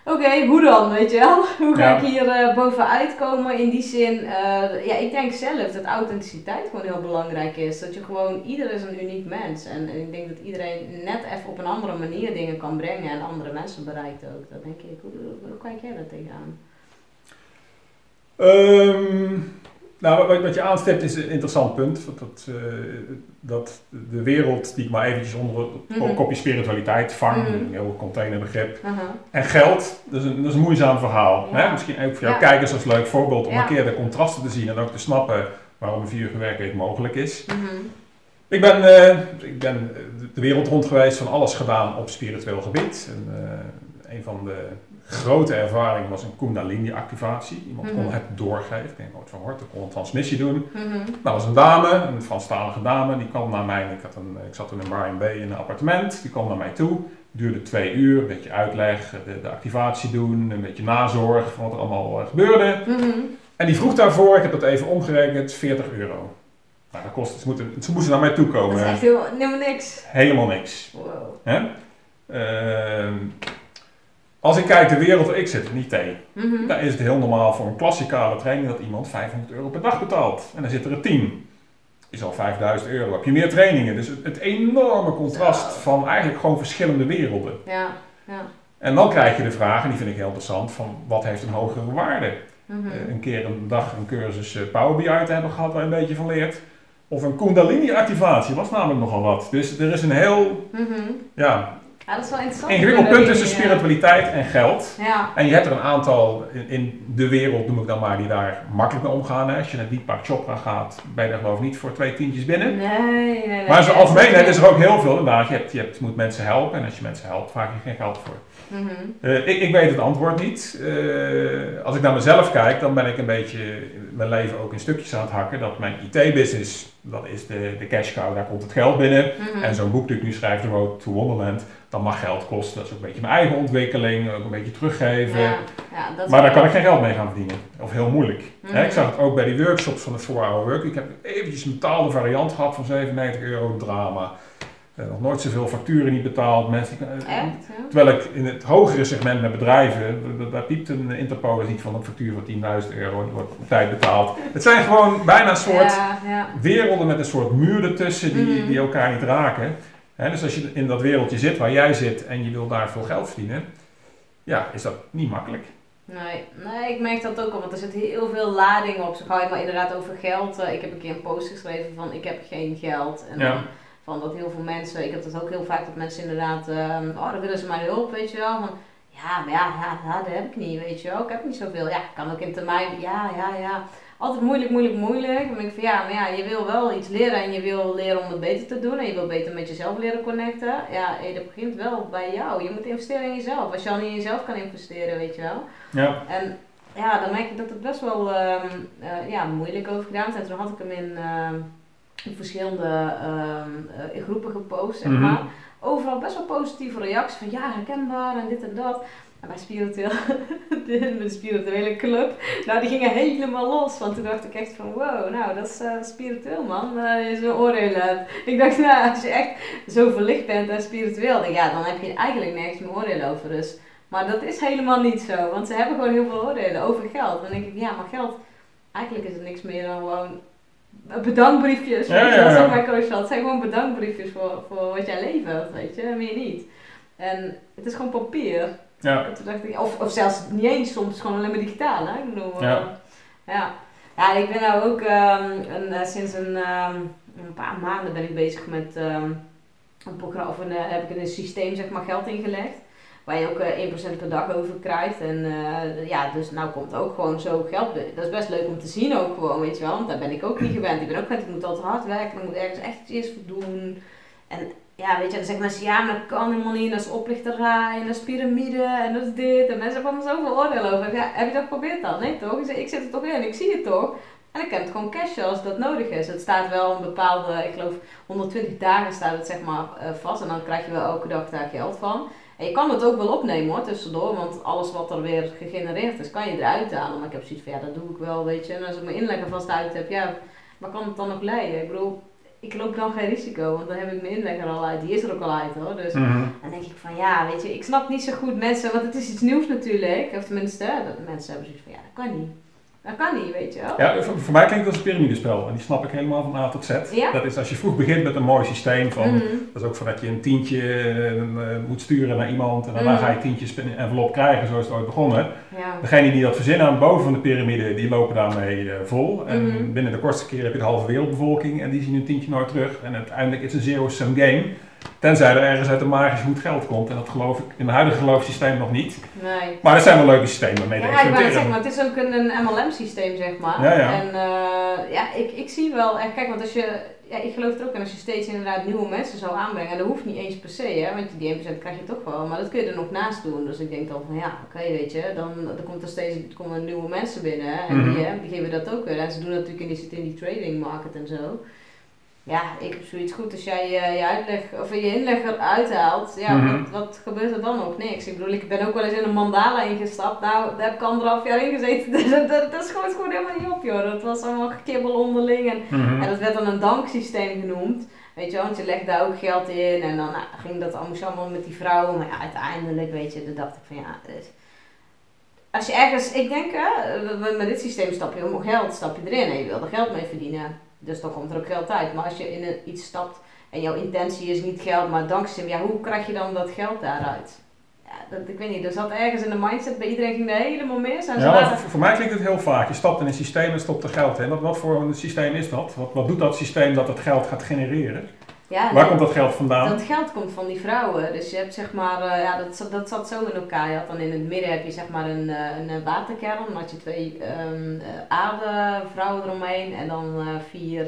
Oké, hoe dan, weet je wel? Hoe ga Ja. ik hier eh, bovenuit komen? In die zin, eh, ja, ik denk zelf dat authenticiteit gewoon heel belangrijk is. Dat je gewoon, ieder is een uniek mens. En, en ik denk dat iedereen net even op een andere manier dingen kan brengen en andere mensen bereikt ook. Dat denk ik. Hoe, hoe, hoe kijk jij daar tegenaan? Ehm, nou, wat, wat je aanstipt is een interessant punt. Dat, eh, dat de wereld die ik maar eventjes onder het Mhm. kopje spiritualiteit vang, Mhm. een heel containerbegrip. En geld, dat is een, dat is een moeizaam verhaal. Ja. Hè? Misschien ook voor jouw Ja. kijkers als leuk voorbeeld om Ja. een keer de contrasten te zien en ook te snappen waarom een vierige werkweek mogelijk is. Mhm. Ik ben, eh, ik ben de wereld rond geweest, van alles gedaan op spiritueel gebied. En, eh, een van de grote ervaringen was een Kundalini-activatie. Iemand kon Mhm. het doorgeven. Ik denk nooit van hoort, ik kon een transmissie doen. Nou, dat was een dame, een Franstalige dame, die kwam naar mij. Ik, had een, ik zat toen in Brian in een appartement. Die kwam naar mij toe. duurde twee uur, een beetje uitleg, de, de activatie doen, een beetje nazorg van wat er allemaal eh, gebeurde. Mhm. En die vroeg daarvoor, ik heb dat even omgerekend, 40 euro. Nou, dat kost, ze, moeten, ze moesten naar mij toe komen. Dat is echt heel, helemaal niks. Helemaal niks. Wow. Hè? Ehm, als ik kijk de wereld waar ik zit, in IT, Mhm. daar is het heel normaal voor een klassikale training dat iemand 500 euro per dag betaalt. En dan zit er een team. Is al 5000 euro. Heb je meer trainingen. Dus het, het enorme contrast van eigenlijk gewoon verschillende werelden. Ja, ja. En dan krijg je de vraag, en die vind ik heel interessant, van wat heeft een hogere waarde? Mhm. Eh, een keer een dag een cursus eh, Power BI te hebben gehad waar je een beetje van leert. Of een Kundalini activatie, was namelijk nogal wat. Dus er is een heel Mhm. ja, Ja, dat is wel interessant. ingewikkeld punt tussen Ja. spiritualiteit en geld. Ja. En je hebt er een aantal in, in de wereld, noem ik dan maar, die daar makkelijk mee omgaan. Hè. Als je naar Deepak Chopra gaat, ben je daar geloof ik niet voor twee tientjes binnen. Nee, nee, nee. Maar in zijn algemeenheid is er ook heel veel. Inderdaad, je, hebt, je hebt, moet mensen helpen en als je mensen helpt, vraag je geen geld voor. Mhm. Eh, ik, ik weet het antwoord niet. Eh, als ik naar mezelf kijk, dan ben ik een beetje mijn leven ook in stukjes aan het hakken. Dat mijn IT-business, dat is de, de cash cow, daar komt het geld binnen. Mhm. En zo'n boek dat ik nu schrijf, The Road to Wonderland, dat mag geld kosten. Dat is ook een beetje mijn eigen ontwikkeling, ook een beetje teruggeven. Ja, ja, dat is Maar daar kan ik geen geld mee gaan verdienen. Of heel moeilijk. Mhm. Hè, ik zag het ook bij die workshops van de 4-hour work. Ik heb eventjes een betaalde variant gehad van 97 euro drama. Eh, nog nooit zoveel facturen niet betaald. Mensen, die- Echt? Terwijl ik in het hogere segment met bedrijven, d- daar piept een Interpolis niet van een factuur van 10.000 euro, die wordt op tijd betaald. Het zijn gewoon bijna een soort Ja, ja. werelden met een soort muur ertussen die, Mhm. die elkaar niet raken. Hè, dus als je in dat wereldje zit waar jij zit en je wil daar veel geld verdienen, ja, is dat niet makkelijk. Nee, nee, ik merk dat ook al, want er zit heel veel lading op. Zo ga je maar inderdaad over geld. Eh, ik heb een keer een post geschreven van ik heb geen geld. En Ja. dan van dat heel veel mensen, ik heb dat ook heel vaak dat mensen inderdaad, ehm, oh dan willen ze mijn hulp, weet je wel. Van, ja, maar ja, ja, ja, dat heb ik niet, weet je wel. Ik heb niet zoveel. Ja, kan ook in termijn, ja, ja, ja. Altijd moeilijk, moeilijk, moeilijk. Dan denk ik van ja, maar ja, je wil wel iets leren en je wil leren om het beter te doen. En je wil beter met jezelf leren connecten. Ja, hey, dat begint wel bij jou. Je moet investeren in jezelf. Als je al niet in jezelf kan investeren, weet je wel. Ja, En ja, dan merk ik dat het best wel ehm, eh, ja, moeilijk over gedaan is. En toen had ik hem in, ehm, in verschillende ehm, eh, in groepen gepost, zeg Mhm. maar. Overal best wel positieve reacties van ja, herkenbaar en dit en dat. En bij spiritueel, de, de spirituele club, nou die gingen helemaal los. Want toen dacht ik echt van wow, nou dat is eh, spiritueel man, eh, je zo'n oordelen hebt. Ik dacht nou, als je echt zo verlicht bent en spiritueel, dan, ja, dan heb je eigenlijk nergens meer oordelen over. Dus maar dat is helemaal niet zo, want ze hebben gewoon heel veel oordelen over geld. Dan denk ik, ja, maar geld, eigenlijk is het niks meer dan gewoon bedankbriefjes. Ja, weet je, ja, dat is mijn coach had. Het zijn gewoon bedankbriefjes voor, voor wat jij levert, weet je, meer niet. En het is gewoon papier. ja. En toen dacht ik, of, of zelfs niet eens, soms gewoon alleen maar digitaal, hè. Ik bedoel, Ja. eh, ja. Ja, ik ben nou ook ehm, een, eh, sinds een, ehm, een paar maanden ben ik bezig met ehm, een programma, of een, eh, heb ik in een systeem zeg maar geld ingelegd. Waar je ook eh 1% per dag over krijgt. En eh, ja, dus nou komt ook gewoon zo geld. Dat is best leuk om te zien ook gewoon, weet je wel. Want daar ben ik ook niet gewend. Ik ben ook gewend, ik moet altijd hard werken. Ik moet ergens echt iets voor doen. En ja, weet je, dan zeggen mensen, ja, maar dat kan helemaal niet. Dat is oplichterij, en dat is piramide, en dat is dit. En mensen hebben allemaal zoveel oordeel over. Ja, heb je dat geprobeerd dan? Nee toch? Ik, zeg, ik zit er toch in, ik zie het toch? En ik kan het gewoon cashen als dat nodig is. Het staat wel een bepaalde, ik geloof 120 dagen staat het zeg maar eh, vast. En dan krijg je wel elke dag daar geld van. En je kan het ook wel opnemen hoor, tussendoor. Want alles wat er weer gegenereerd is, kan je eruit halen. Maar ik heb zoiets van, ja, dat doe ik wel, weet je. En als ik mijn inleggen vast uit heb, ja, waar kan het dan nog leiden? Ik bedoel, ik loop dan geen risico. Want dan heb ik mijn inlegger al uit. Die is er ook al uit hoor. Dus Mhm. dan denk ik van, ja, weet je, ik snap niet zo goed mensen. Want het is iets nieuws natuurlijk. Of tenminste, dat mensen hebben zoiets van, ja, dat kan niet. Dat kan niet, weet je wel. Ja, voor, voor mij klinkt het als een piramidespel en die snap ik helemaal van A tot Z. Ja? Dat is als je vroeg begint met een mooi systeem van, Mhm. dat is ook voordat je een tientje eh, moet sturen naar iemand en daarna Mhm. ga je tientjes in een envelop krijgen, zo is het ooit begonnen. Ja. Degenen die dat verzinnen aan het boven van de piramide, die lopen daarmee eh, vol. En Mhm. binnen de kortste keer heb je de halve wereldbevolking en die zien hun tientje nooit terug. En uiteindelijk is het een zero-sum game. Tenzij er ergens uit een magisch goed geld komt. En dat geloof ik in mijn huidige geloofssysteem nog niet. Nee. Maar er zijn wel leuke systemen mee Ja, ik zeggen, maar het is ook een, een MLM-systeem, zeg maar. Ja, ja. En eh, ja, ik, ik zie wel echt, kijk, want als je, ja, ik geloof er ook in als je steeds inderdaad nieuwe mensen zou aanbrengen, en dat hoeft niet eens per se, hè, want die 1% krijg je toch wel, maar dat kun je er nog naast doen. Dus ik denk dan van, ja, oké, weet je, dan, dan komt er steeds er komen nieuwe mensen binnen, en Mhm. die, hè, die geven dat ook weer. En ze doen natuurlijk in die, in die trading market en zo. Ja, ik heb zoiets goed als jij uh, je uitleg of je inleg eruit haalt. Ja, Mhm. wat, wat gebeurt er dan nog? Niks. Ik bedoel, ik ben ook wel eens in een mandala ingestapt. Nou, daar heb ik anderhalf jaar in gezeten. dat, dat, dat schoot gewoon helemaal niet op, joh. Dat was allemaal gekibbel onderling. En, Mhm. en dat werd dan een danksysteem genoemd. Weet je wel, want je legde daar ook geld in. En dan nou, ging dat allemaal, allemaal met die vrouwen. Maar ja, uiteindelijk, weet je, dan dacht ik van ja... het- als je ergens, ik denk, hè, met- met dit systeem stap je om geld, stap je erin en je wil er geld mee verdienen. Dus dan komt er ook geld uit. Maar als je in een, iets stapt en jouw intentie is niet geld, maar dankzij, ja, hoe krijg je dan dat geld daaruit? Ja, dat, ik weet niet, er zat ergens in de mindset, bij iedereen ging er helemaal mis. En Ja, waren- voor, voor mij klinkt het heel vaak. Je stapt in een systeem en stopt er geld in. Wat, wat voor een systeem is dat? Wat, wat doet dat systeem dat het geld gaat genereren? Ja, Waar komt dat geld vandaan? Dat geld komt van die vrouwen. Dus je hebt zeg maar, eh, ja, dat, zat- dat zat zo in elkaar. Je had dan in het midden heb je zeg maar een, eh, een eh, waterkern. Dan had je twee ehm eh, aardevrouwen eromheen. En dan vier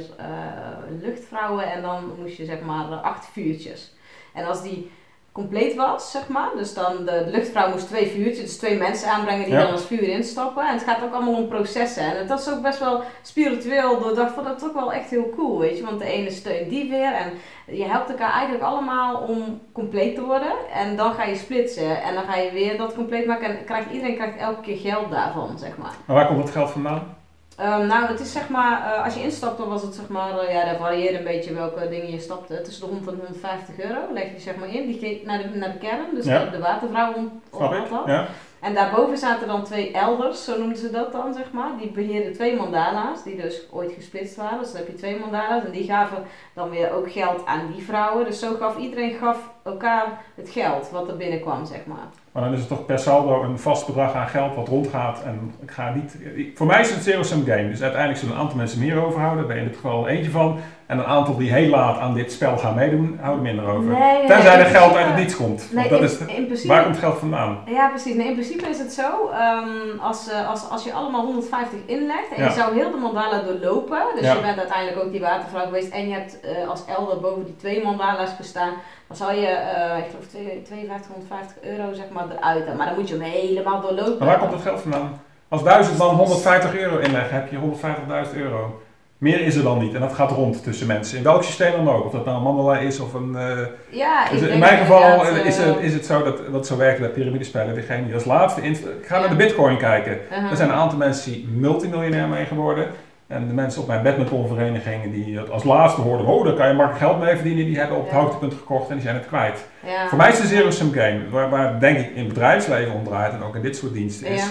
luchtvrouwen. En dan moest je zeg maar acht vuurtjes. En als die compleet was, zeg maar. Dus dan de, de luchtvrouw moest twee vuurtjes, dus twee mensen aanbrengen die Ja. dan als vuur instappen. En het gaat ook allemaal om processen. En dat is ook best wel spiritueel. door- Ik dacht van dat is ook wel echt heel cool, weet je. Want de ene steunt die weer. En je helpt elkaar eigenlijk allemaal om compleet te worden. En dan ga je splitsen. En dan ga je weer dat compleet maken. En krijgt, iedereen krijgt elke keer geld daarvan, zeg maar. Maar waar komt dat geld vandaan? Ehm, nou, het is zeg maar, eh, als je instapt, dan was het zeg maar, eh, ja, dat varieerde een beetje welke dingen je stapte. Tussen de 100 en 150 euro leg je zeg maar in. Die ging naar de, naar de kern, dus Ja. de, de watervrouw had dat. Ja? En daarboven zaten dan twee elders, zo noemden ze dat dan, zeg maar. Die beheerden twee mandala's, die dus ooit gesplitst waren. Dus dan heb je twee mandala's en die gaven dan weer ook geld aan die vrouwen. Dus zo gaf iedereen gaf elkaar het geld wat er binnenkwam, zeg maar. Maar dan is het toch per saldo een vast bedrag aan geld wat rondgaat. En ik ga niet. Voor mij is het een zero-sum game. Dus uiteindelijk zullen een aantal mensen meer overhouden. Daar ben je in dit geval eentje van. En een aantal die heel laat aan dit spel gaan meedoen, houden minder over. Nee, Tenzij nee, er geld uit het niets komt. Nee, dat in, is de- in principe... waar komt geld vandaan? Ja, precies. Nee, in principe is het zo, ehm, als, eh, als, als je allemaal 150 inlegt en Ja. je zou heel de mandala doorlopen, dus Ja. je bent uiteindelijk ook die watervrouw geweest en je hebt eh, als elder boven die twee mandala's gestaan, dan zou je, eh, ik geloof, twee- 5250 euro zeg maar eruit. Maar dan moet je hem helemaal doorlopen. Maar waar komt het geld vandaan? Als duizend man 150 euro inleggen, heb je 150.000 euro. Meer is er dan niet. En dat gaat rond tussen mensen. In welk systeem dan ook. Of dat nou een mandala is of een... eh, Ja, Dus in mijn geval is eh, het, is het zo dat wat zo werkt bij piramidespellen, degene die als laatste inst- Ik ga naar de bitcoin kijken. uh-huh. Er zijn een aantal mensen die multimiljonair mee geworden. En de mensen op mijn badmintonverenigingen die het als laatste hoorden, oh daar kan je makkelijk geld mee verdienen, die hebben op het Ja. hoogtepunt gekocht en die zijn het kwijt. ja. Voor mij is het een zero-sum game, waar, waar denk ik in het bedrijfsleven om draait en ook in dit soort diensten is. Ja.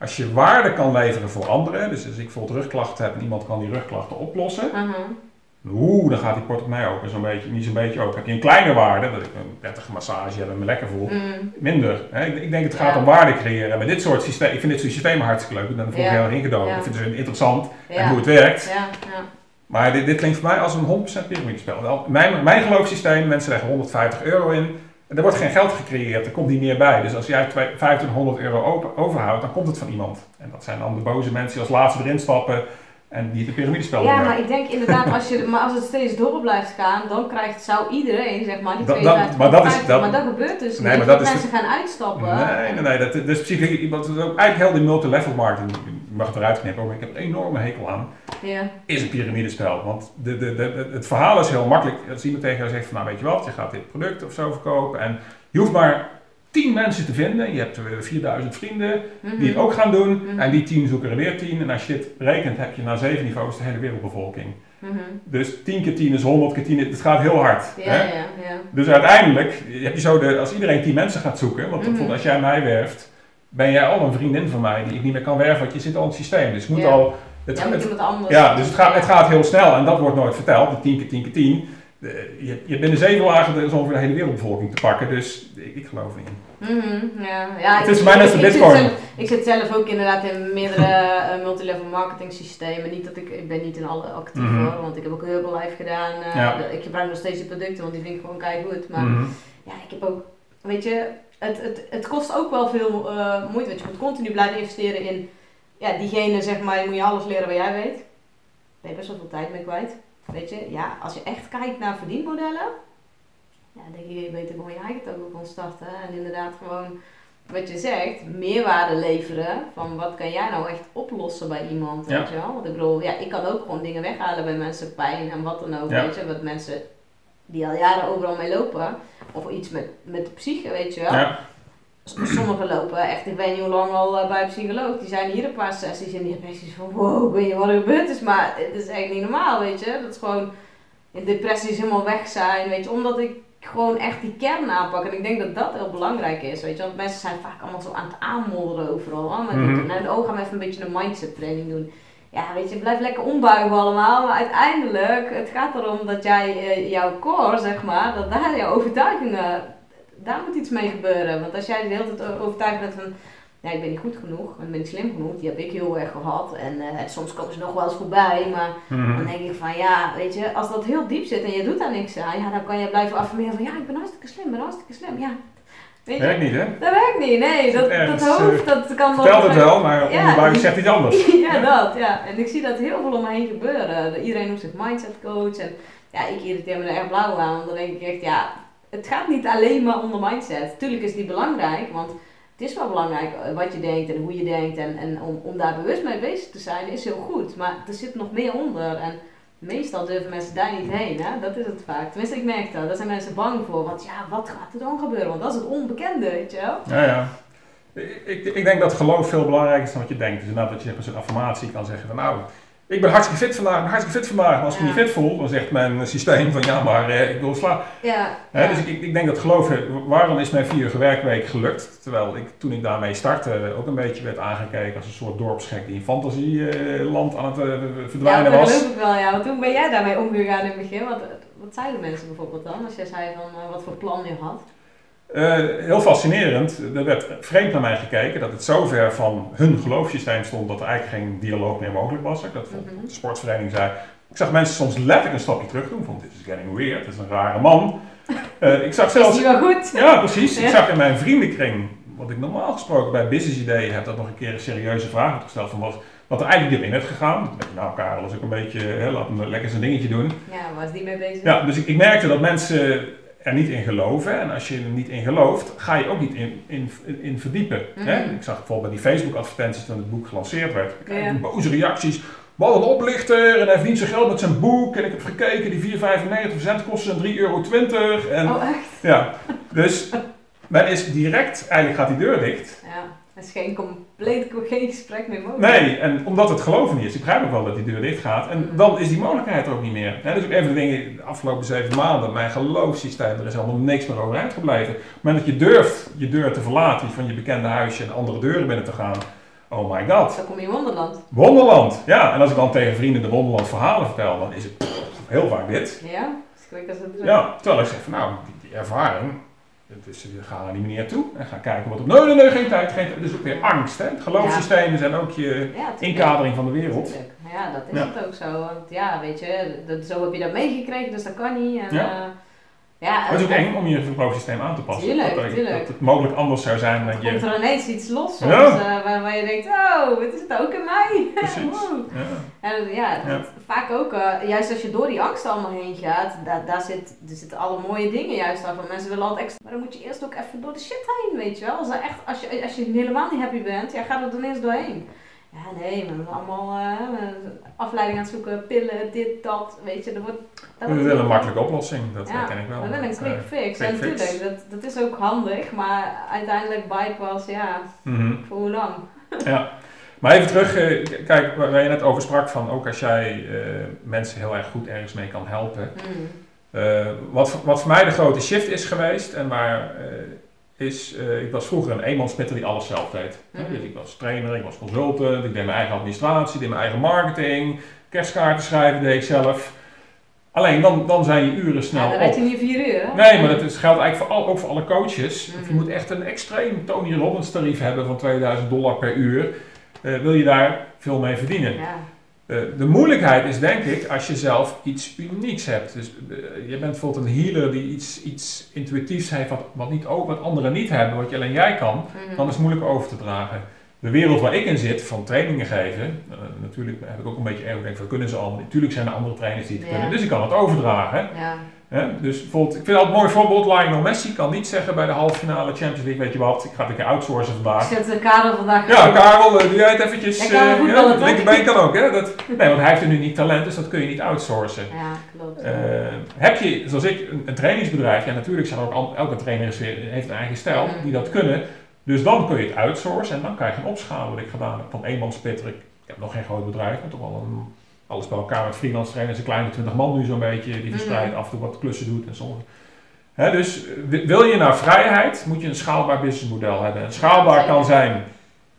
Als je waarde kan leveren voor anderen, dus als ik bijvoorbeeld rugklachten heb en iemand kan die rugklachten oplossen, uh-huh. Oeh, dan gaat die portemonnee open, zo'n beetje, niet zo'n beetje open. Heb je een kleine waarde, dat ik een prettige massage heb en me lekker voel, Mm. minder. Hè? Ik, ik denk het gaat Ja. om waarde creëren. En met dit soort systemen, ik vind dit soort systemen hartstikke leuk. Ik ben er vorig Ja. jaar ingedoken. Ja. Ik vind het interessant en hoe het werkt. Ja, ja. Maar dit, dit klinkt voor mij als een 100% piramidespel. Mijn, mijn geloofssysteem, mensen leggen 150 euro in. Er wordt geen geld gecreëerd, er komt niet meer bij. Dus als jij twee- 2500 euro overhoudt, dan komt het van iemand. En dat zijn dan de boze mensen die als laatste erin stappen en die het piramidespel Ja, maar ik denk inderdaad, als, je, maar als het steeds door blijft gaan, dan krijgt, zou iedereen, zeg maar, die Dat- 52 dat- maar dat is- 50, dat- maar dat gebeurt dus Nee, niet. maar dat is mensen gaan uitstappen. Nee, nee, nee. Dat, dus psychologie, wat is ook eigenlijk heel die multilevel marketing, mag eruit knippen, maar ik heb er een enorme hekel aan, Ja. is een piramidespel. Want de, de, de, het verhaal is heel makkelijk. Als iemand tegen jou zegt van, nou weet je wat, je gaat dit product of zo verkopen en je hoeft maar 10 mensen te vinden. Je hebt eh, 4000 vrienden Mhm. die het ook gaan doen Mhm. en die 10 zoeken er weer 10. En als je dit rekent, heb je na zeven niveaus de hele wereldbevolking. Mhm. Dus 10 keer 10 is 100 keer 10, het gaat heel hard. Ja, hè? ja, ja. Dus uiteindelijk heb je zo de, als iedereen 10 mensen gaat zoeken, want Mhm. bijvoorbeeld als jij mij werft, ben jij al een vriendin van mij die ik niet meer kan werven, want je zit al in het systeem. Dus het moet Ja. al. Het, ja, het- ja, dus het gaat, het gaat heel snel en dat wordt nooit verteld, de 10 keer 10 keer 10. De- Je, je hebt binnen zeven lagen is ongeveer de hele wereldbevolking te pakken, dus ik, ik geloof er niet in. Mhm, ja. ja Het is voor mij net ik- als ik zit Bitcoin. zelf- Ik zit zelf ook inderdaad in meerdere eh, multilevel marketing systemen. Niet dat ik, ik ben niet in alle actief Mhm. hoor, want ik heb ook Herbalife gedaan. eh, Ja. de- Ik gebruik nog steeds die producten, want die vind ik gewoon keigoed. Maar Mhm. ja, ik heb ook, weet je, het, het, het kost ook wel veel eh, moeite. Want je moet continu blijven investeren in, ja, diegene zeg maar, je moet je alles leren wat jij weet. Daar ben je best wel veel tijd mee kwijt. Weet je, ja, als je echt kijkt naar verdienmodellen, ja, denk ik, je beter gewoon je eigen toko kan starten. En inderdaad gewoon wat je zegt, meerwaarde leveren. Van wat kan jij nou echt oplossen bij iemand, Ja. weet je wel? Want ik bedoel, ja, ik kan ook gewoon dingen weghalen bij mensen, pijn en wat dan ook, Ja. weet je. Wat mensen die al jaren overal mee lopen. Of iets met, met de psyche, weet je wel. Ja. Sommigen lopen echt, ik weet niet hoe lang al eh, bij een psycholoog. Die zijn hier een paar sessies en die hebben echt van, wow, weet niet wat er gebeurd is. Maar het is echt niet normaal, weet je. Dat is gewoon, in depressies helemaal weg zijn, weet je. Omdat ik gewoon echt die kern aanpak. En ik denk dat dat heel belangrijk is, weet je. Want mensen zijn vaak allemaal zo aan het aanmodderen overal. Oh, maar nou, oh, gaan we even een beetje een mindset training doen. Ja, weet je, blijf lekker ombuigen allemaal. Maar uiteindelijk, het gaat erom dat jij, eh, jouw core, zeg maar, dat daar jouw overtuigingen, daar moet iets mee gebeuren. Want als jij de hele tijd overtuigd bent van, ja, ik ben niet goed genoeg, ik ben niet slim genoeg, die heb ik heel erg gehad. En eh, soms komen ze nog wel eens voorbij, maar Mhm. dan denk ik van, ja, weet je, als dat heel diep zit en je doet daar niks aan, ja, dan kan je blijven affirmeren van, ja, ik ben hartstikke slim, ik ben hartstikke slim, ja. Weet je, Werkt niet, hè? dat werkt niet, nee, dat, Ergens, dat hoofd, dat kan Vertelt het wel, maar Ja. de buik zegt iets anders. ja, dat, ja. En ik zie dat heel veel om me heen gebeuren. Iedereen noemt zich mindset coach. En ja, ik irriteer me er echt blauw aan. Want dan denk ik echt, ja, het gaat niet alleen maar om de mindset. Tuurlijk is die belangrijk, want het is wel belangrijk eh, wat je denkt en hoe je denkt. En, en om, om daar bewust mee bezig te zijn is heel goed. Maar er zit nog meer onder. En meestal durven mensen daar niet heen, hè. Dat is het vaak. Tenminste, ik merk dat. Daar zijn mensen bang voor. Want ja, wat gaat er dan gebeuren? Want dat is het onbekende, weet je wel. Ja, ja. Ik, ik denk dat geloof veel belangrijker is dan wat je denkt. Dus inderdaad dat je met zo'n affirmatie kan zeggen van nou, ik ben hartstikke fit vandaag, ik ben hartstikke fit vandaag. Maar als ik me Ja. niet fit voel, dan zegt mijn systeem van ja, maar eh, ik wil slaan. Ja, Hè, ja. Dus ik, ik denk dat geloven, waarom is mijn vierige werkweek gelukt? Terwijl ik toen ik daarmee startte ook een beetje werd aangekeken als een soort dorpsgek die in fantasieland aan het eh, Ja, verdwijnen dat was. geloof ik wel, ja. Want hoe ben jij daarmee omgegaan in het begin? Wat, wat zeiden mensen bijvoorbeeld dan? Als jij zei van eh, wat voor plan je had? Eh, heel fascinerend. Er werd vreemd naar mij gekeken dat het zo ver van hun geloofssysteem stond dat er eigenlijk geen dialoog meer mogelijk was. Ik dat Mhm. de sportvereniging zei. Ik zag mensen soms letterlijk een stapje terug doen. Van dit is getting weird, dit is een rare man. Eh, ik zag Is zelfs. die wel goed? Ja, precies. Ik zag in mijn vriendenkring, wat ik normaal gesproken bij business ideeën heb, dat nog een keer een serieuze vraag had gesteld van wat, wat er eigenlijk diep in werd gegaan. Nou, Karel is ook een beetje, hè, laat hem lekker zijn dingetje doen. Ja, waar is die mee bezig? Ja, dus ik, ik merkte dat mensen er niet in geloven. En als je er niet in gelooft, ga je ook niet in, in, in verdiepen. Hè? Mhm. Ik zag bijvoorbeeld bij die Facebook-advertenties toen het boek gelanceerd werd. Ik kreeg boze reacties. Wat een oplichter en hij verdient zijn geld met zijn boek. En ik heb gekeken, die 4,95% verzendkosten zijn 3,20 euro. En Oh, echt? ja, dus men is direct, eigenlijk gaat die deur dicht. Ja. Er is geen compleet geen gesprek meer mogelijk. Nee, en omdat het geloven niet is. Ik begrijp ook wel dat die deur dicht gaat. En Mhm. dan is die mogelijkheid er ook niet meer. Hè, dus ook even de dingen, de afgelopen zeven maanden, mijn geloofssysteem, er is helemaal niks meer overeind gebleven. Moment dat je durft je deur te verlaten, van je bekende huisje en andere deuren binnen te gaan. Oh my god. Dan kom je in Wonderland. Wonderland. Ja, en als ik dan tegen vrienden de Wonderland verhalen vertel, dan is het pff, heel vaak dit. Ja? Dus ik weet dat het Ja, terwijl ik zeg van nou, die ervaring, het is, we gaan naar die meneer toe en gaan kijken wat er... Nee, nee, nee, geen tijd, geen tijd. Dus ook weer angst, hè. Het geloofssystemen zijn ook je Ja, inkadering van de wereld. Tuurlijk. Ja, dat is Ja. het ook zo. Want ja, weet je, dat, zo heb je dat meegekregen, dus dat kan niet. En, Ja. ja. Ja, Maar het is ook en- eng om je geloofssysteem aan te passen. Tuurlijk, dat, tuurlijk. dat het mogelijk anders zou zijn dan Komt je... er ineens iets los soms, Ja. eh, waar, waar je denkt, oh, het is het ook in mij. Precies. Ja. En ja, dat- vaak ook, eh, juist als je door die angst allemaal heen gaat, daar, daar, zit, er zitten alle mooie dingen juist af. Want mensen willen altijd extra, maar dan moet je eerst ook even door de shit heen, weet je wel. Als, echt, als, je, als je helemaal niet happy bent, ja, ga er dan eens doorheen. Ja, nee, we zijn allemaal eh, afleiding aan het zoeken, pillen, dit, dat, weet je. Er wordt, daar We willen een makkelijke oplossing, dat Ja, ken ik wel. we willen een quick Eh, fix. quick en fix. natuurlijk, dat, dat is ook handig, maar uiteindelijk bypass, ja, mhm. voor hoe lang? Ja. Maar even terug, eh, kijk, waar je net over sprak van ook als jij mensen heel erg goed ergens mee kan helpen. Eh, wat, voor- wat voor mij de grote shift is geweest en waar is, eh, ik was vroeger een eenmansmitter die alles zelf deed. Mhm. Dus ik was trainer, ik was consultant, ik deed mijn eigen administratie, ik deed mijn eigen marketing, kerstkaarten schrijven deed ik zelf. Alleen dan, dan zijn je uren snel Ja, dan weet je niet vier uur, hè? Nee, maar dat is, geldt eigenlijk voor al, ook voor alle coaches. Mhm. Je moet echt een extreem Tony Robbins tarief hebben van 2000 dollar per uur. Eh, wil je daar veel mee verdienen. Ja. Eh, de moeilijkheid is denk ik als je zelf iets unieks hebt. Dus eh, je bent bijvoorbeeld een healer die iets, iets intuïtiefs heeft wat, wat, niet, ook, wat anderen niet hebben, wat je alleen jij kan. Mhm. Dan is het moeilijk over te dragen. De wereld waar ik in zit, van trainingen geven, eh, natuurlijk heb ik ook een beetje erg denk van kunnen ze allemaal. Natuurlijk zijn er andere trainers die het Ja. kunnen, dus ik kan het overdragen. Ja. Dus bijvoorbeeld, ik vind dat een mooi voorbeeld. Lionel Messi kan niet zeggen bij de halve finale Champions League, weet je wat, ik ga het een keer outsourcen vandaag. Zet de Karel vandaag. Ja, Karel, uh, doe jij het eventjes. Uh, ja, toch? linkerbeen kan ook, hè? Dat, nee, want hij heeft een uniek talent, dus dat kun je niet outsourcen. Ja, klopt. Eh, heb je, zoals ik, een, een trainingsbedrijf, ja natuurlijk zijn er ook elke trainer is heeft een eigen stijl, die dat kunnen. Dus dan kun je het outsourcen en dan krijg je een opschalen wat ik gedaan heb van eenmansspitter. Ik, ik heb nog geen groot bedrijf, maar toch wel een, alles bij elkaar met freelance trainers, een kleine 20 man nu zo'n beetje, die verspreid Mhm. af en toe wat klussen doet en sommige. Hè, dus eh, wil je naar vrijheid, moet je een schaalbaar businessmodel hebben. En schaalbaar kan zijn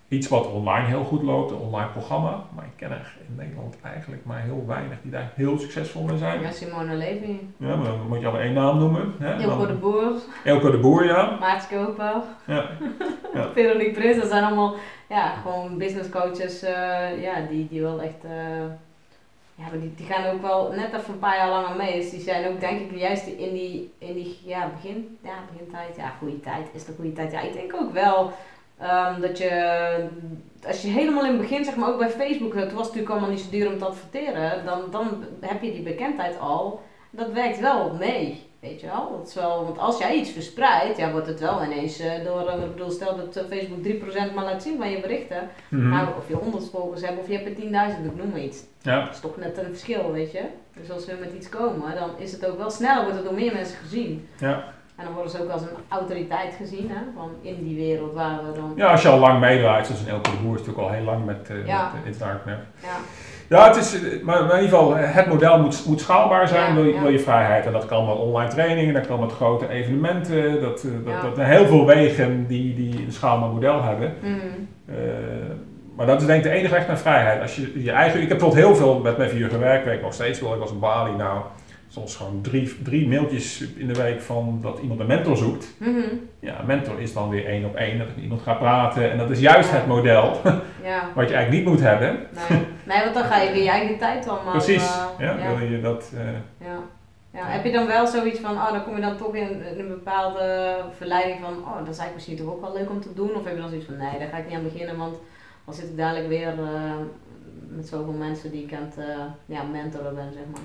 iets wat online heel goed loopt, een online programma. Maar ik ken er in Nederland eigenlijk maar heel weinig die daar heel succesvol mee zijn. Ja, Simone Levy. Ja, maar dan moet je al één naam noemen. Hè? Dan- de Boer. Elke de Boer, ja. Maartje Koper. Ja. Ja. Veronique Prins. Dat zijn allemaal ja, gewoon business coaches. eh, ja, die, die wel echt... eh, ja, maar die, die gaan ook wel net even een paar jaar langer mee. Dus die zijn ook denk ik juist in die, in die ja, begin, ja, begintijd. Ja, goede tijd. Is de goede tijd? Ja, ik denk ook wel ehm, dat je... Als je helemaal in het begin, zeg maar ook bij Facebook, het was natuurlijk allemaal niet zo duur om te adverteren, dan, dan heb je die bekendheid al. Dat werkt wel mee, weet je wel. Dat is wel, want als jij iets verspreidt, ja, wordt het wel ineens eh, door, eh, ik bedoel, stel dat eh, Facebook 3% maar laat zien van je berichten. Mhm. Nou, of je 100 volgers hebt of je hebt er 10.000, ik noem maar iets. ja. Dat is toch net een verschil, weet je. Dus als we met iets komen, dan is het ook wel sneller, wordt het door meer mensen gezien. Ja. En dan worden ze ook als een autoriteit gezien, hè, van in die wereld waar we dan... ja, als je al lang meedraait, zoals een Elke Boer is natuurlijk al heel lang met, eh Ja. met darknet. Ja, Ja, het is, maar in ieder geval, eh, het model moet, moet schaalbaar zijn, wil, je, wil je vrijheid. En dat kan met online trainingen, dat kan met grote evenementen. Dat, eh, dat, dat heel veel wegen die, die een schaalbaar model hebben. Mhm. Eh, maar dat is denk ik de enige weg naar vrijheid. Als je je eigen, ik heb tot heel veel met mijn vier werkweek nog steeds wil. Ik was in Bali nou soms gewoon drie, drie mailtjes in de week van dat iemand een mentor zoekt. Mhm. Ja, een mentor is dan weer één op één, dat ik met iemand ga praten. En dat is juist Ja. het model Ja, wat je eigenlijk niet moet hebben. nee. nee, want dan ga je weer je eigen tijd allemaal... Precies. eh, ja, ja. Wil je dat, eh, Ja. ja. Heb je dan wel zoiets van, oh, dan kom je dan toch in, in een bepaalde verleiding van, oh, dat is eigenlijk misschien toch ook wel leuk om te doen? Of heb je dan zoiets van, nee, daar ga ik niet aan beginnen, want dan zit ik dadelijk weer eh, met zoveel mensen die ik aan het ja, mentoren ben, zeg maar.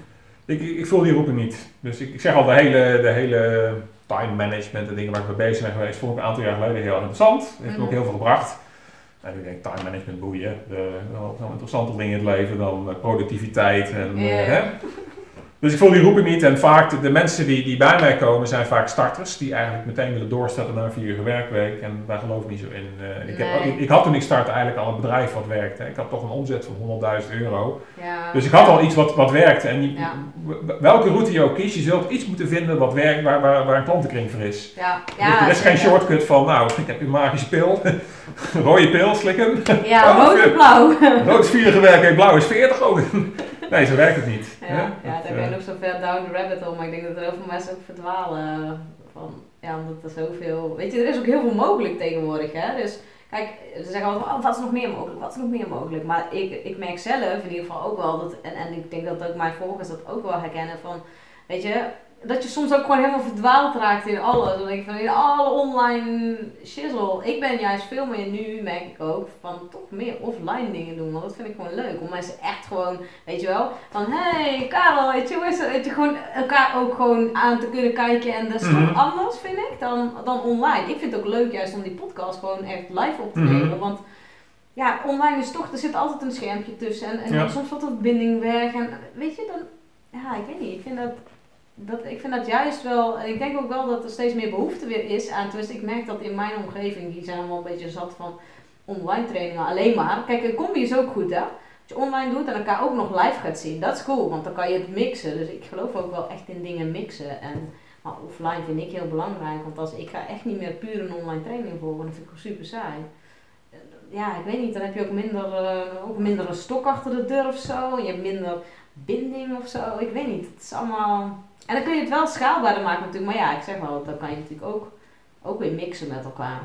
Ik, ik ik voel die roeping niet. Dus ik, ik zeg al, de hele, de hele time management en dingen waar ik mee bezig ben geweest, vond ik een aantal jaar geleden heel interessant. Heeft me ook Mhm. heel veel gebracht. En nu denk ik, time management boeien. De, wel wel interessante dingen in het leven dan eh, productiviteit en eh, Ja. hè. Dus ik voel die roeping niet. En vaak de, de mensen die, die bij mij komen zijn vaak starters. Die eigenlijk meteen willen doorzetten naar een vier uur werkweek. En daar geloof ik niet zo in. Eh, ik, heb, ik, ik had toen ik startte eigenlijk al een bedrijf wat werkte. Ik had toch een omzet van 100.000 euro. Ja. Dus ik had al iets wat, wat werkte. En je- Ja. w- welke route je ook kiest, je zult iets moeten vinden wat werkt, waar, waar, waar een klantenkring voor is. ja, Dus ja, er is geen shortcut van, nou, ik heb een magische pil. Rode pil slikken. Ja, Oh, rood of blauw. Rood is 4 gewerkt en blauw is 40 ook. Nee, zo werkt het niet. Ja, hè? Daar ben je nog zo ver down the rabbit hole, maar ik denk dat er heel veel mensen ook verdwalen van, ja, omdat er zoveel, weet je, er is ook heel veel mogelijk tegenwoordig, hè, dus kijk, ze zeggen altijd, oh, wat is nog meer mogelijk, wat is nog meer mogelijk, maar ik, ik merk zelf in ieder geval ook wel, dat, en, en ik denk dat ook mijn volgers dat ook wel herkennen, van, weet je, dat je soms ook gewoon helemaal verdwaald raakt in alles. Dan denk ik van in alle online shizzle. Ik ben juist veel meer nu, merk ik ook, van toch meer offline dingen doen. Want dat vind ik gewoon leuk. Om mensen echt gewoon, weet je wel, van hey Karel, weet je, hoe is het? Weet je, gewoon elkaar ook gewoon aan te kunnen kijken. En dat is Mhm. toch anders, vind ik, dan, dan online. Ik vind het ook leuk juist om die podcast gewoon echt live op te Mhm. nemen. Want ja, online is toch, er zit altijd een schermpje tussen. En, en Ja. soms valt dat binding weg. En weet je, dan, ja, ik weet niet. Ik vind dat, dat, ik vind dat juist wel, ik denk ook wel dat er steeds meer behoefte weer is aan, tenminste ik merk dat in mijn omgeving, die zijn allemaal een beetje zat van online trainingen alleen maar. Kijk, een combi is ook goed hè. Als je online doet en elkaar ook nog live gaat zien, dat is cool, want dan kan je het mixen. Dus ik geloof ook wel echt in dingen mixen. En, maar offline vind ik heel belangrijk, want als, ik ga echt niet meer puur een online training volgen, dat vind ik ook super saai. Ja, ik weet niet, dan heb je ook minder, eh, ook minder een stok achter de deur of zo. Je hebt minder binding of zo. Ik weet niet. Het is allemaal. En dan kun je het wel schaalbaarder maken natuurlijk. Maar ja, ik zeg wel, dan kan je natuurlijk ook, ook weer mixen met elkaar.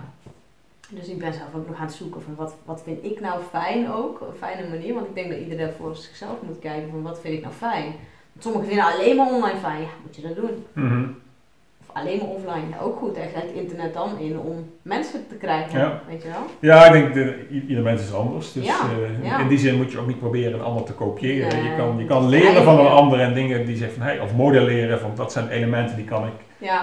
Dus ik ben zelf ook nog aan het zoeken van wat, wat vind ik nou fijn ook. Een fijne manier. Want ik denk dat iedereen voor zichzelf moet kijken van wat vind ik nou fijn. Want sommigen vinden alleen maar online fijn. Ja, moet je dat doen. mhm. Alleen maar offline. Ook goed, echt het internet dan in om mensen te krijgen, Ja. weet je wel? Ja, ik denk, de, ieder mens is anders. Dus Ja, eh, ja. in die zin moet je ook niet proberen een ander te kopiëren. Nee, je kan, je kan leren eigen. van een ander en dingen die zegt van, hey, of modelleren van dat zijn elementen die kan ik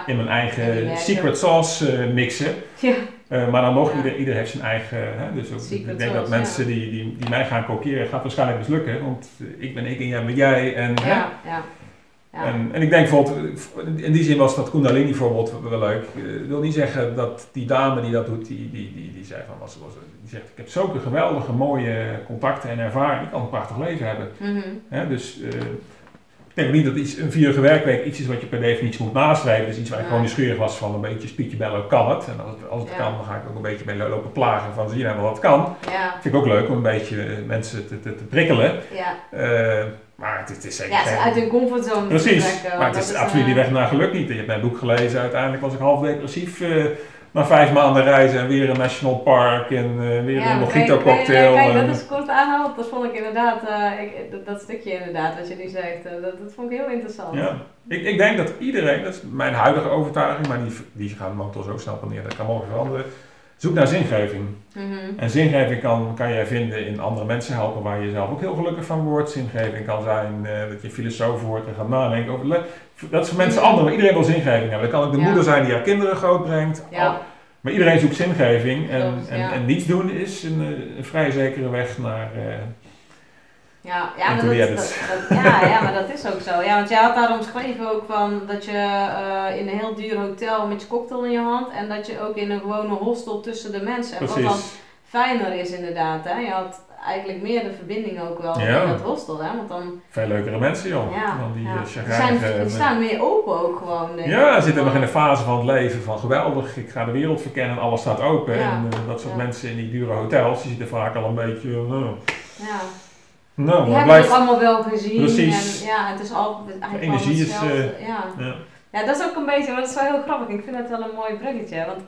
in mijn eigen secret sauce eh, mixen. ja, Eh, maar dan nog, ieder, ieder heeft zijn eigen. Hè, dus ook, ik denk dat mensen die, die, die mij gaan kopiëren, gaat waarschijnlijk mislukken. Want ik ben ik en jij ben jij. En, hè, ja, en, en ik denk bijvoorbeeld, in die zin was dat Kundalini voorbeeld wel leuk. Eh, Ik wil niet zeggen dat die dame die dat doet, die, die, die, die zei van, was, was, die zegt, ik heb zulke geweldige mooie contacten en ervaring, ik kan een prachtig leven hebben. Mhm. Dus eh, ik denk ook niet dat iets, een vierige werkweek iets is wat je per definitie moet nastreven. Dus iets waar ik Ja. gewoon nieuwsgierig was van een beetje spietje bellen, kan het? En als het, als het Ja. kan, dan ga ik ook een beetje mee lopen plagen van zie je nou wat kan. Vind ik ook leuk om een beetje eh, mensen te, te, te prikkelen. ja. Maar het, het is zeker Ja, ze geen- uit hun comfortzone Precies, maar het is absoluut eh, niet weg naar geluk niet. Je hebt mijn boek gelezen, uiteindelijk was ik half depressief eh, na vijf maanden reizen en weer een national park en eh, weer Ja, een mojito kijk, kijk, cocktail. Kijk, en- dat is kort aanhaald. Dat vond ik inderdaad, eh, ik, dat, dat stukje inderdaad, wat je nu zegt, eh, dat, dat vond ik heel interessant. Ja. Ik, ik denk dat iedereen, dat is mijn huidige overtuiging, maar die, die gaan momenteel zo snel wanneer dat kan morgen veranderen. Zoek naar zingeving. Mhm. En zingeving kan, kan jij vinden in andere mensen helpen waar je zelf ook heel gelukkig van wordt. Zingeving kan zijn eh, dat je filosoof wordt en gaat nadenken over. Dat is voor mensen anders, maar iedereen wil zingeving hebben. Dat kan ook de Ja. moeder zijn die haar kinderen grootbrengt. Ja. Al- Maar iedereen zoekt zingeving. En, Klopt, en, ja. en niets doen is een, eh, een vrij zekere weg naar. eh, Ja, ja, En maar dat, ja, ja, maar dat is ook zo. Ja, want jij had daar omschreven ook van dat je eh, in een heel duur hotel met je cocktail in je hand en dat je ook in een gewone hostel tussen de mensen. En wat dan fijner is inderdaad, hè. Je had eigenlijk meer de verbinding ook wel Ja. in dat hostel, hè. Want dan, Veel leukere mensen, joh. ja, Dan die ja. eh, Ze zijn, staan meer open ook gewoon, denk Ja, ze zitten nog in een fase van het leven van geweldig, ik ga de wereld verkennen, alles staat open. Ja. En eh, dat soort mensen in die dure hotels, die zitten vaak al een beetje, Ja. Nou Die hebben het allemaal wel gezien. Precies. En ja, het is altijd eigenlijk energie wel is, hetzelfde. ja. Ja. ja, dat is ook een beetje, maar dat is wel heel grappig. Ik vind dat wel een mooi bruggetje. Want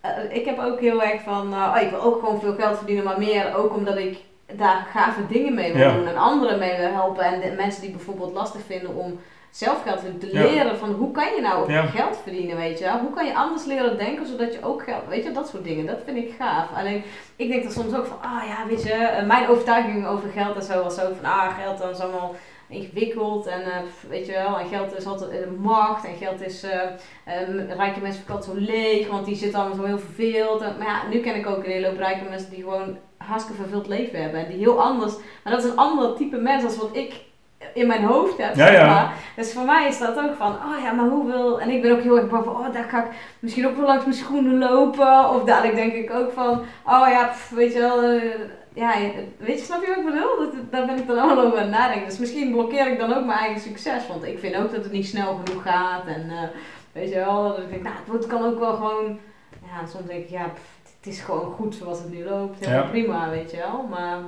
eh, ik heb ook heel erg van, eh, oh, ik wil ook gewoon veel geld verdienen, maar meer ook omdat ik daar gave dingen mee wil Ja. doen en anderen mee wil helpen. En de mensen die bijvoorbeeld lastig vinden om zelf geld te Ja. leren van hoe kan je nou Ja. geld verdienen, weet je wel? Hoe kan je anders leren denken zodat je ook geld, weet je, dat soort dingen. Dat vind ik gaaf. Alleen, ik denk er soms ook van, ah ja, weet je, eh, mijn overtuiging over geld en zo was ook van, ah, geld dan is allemaal ingewikkeld en eh, weet je wel, en geld is altijd eh, macht en geld is, rijke mensen verkopen zo leeg, want die zitten allemaal zo heel verveeld. En, maar ja, nu ken ik ook een hele hoop rijke mensen die gewoon hartstikke verveeld leven hebben en die heel anders, maar dat is een ander type mens als wat ik in mijn hoofd heb, Ja, zeg ja. maar. Dus voor mij is dat ook van, oh ja, maar hoe wil... En ik ben ook heel erg bang van, oh, daar ga ik misschien ook wel langs mijn schoenen lopen. Of dadelijk denk ik ook van, oh ja, pff, weet je wel... eh, ja, weet je, snap je wat ik bedoel? Dat, daar ben ik dan allemaal over aan het nadenken. Dus misschien blokkeer ik dan ook mijn eigen succes. Want ik vind ook dat het niet snel genoeg gaat. En eh, weet je wel, dat ik denk, nou, het kan ook wel gewoon... Ja, soms denk ik, ja, pff, het is gewoon goed zoals het nu loopt. Helemaal Ja. prima, weet je wel. Maar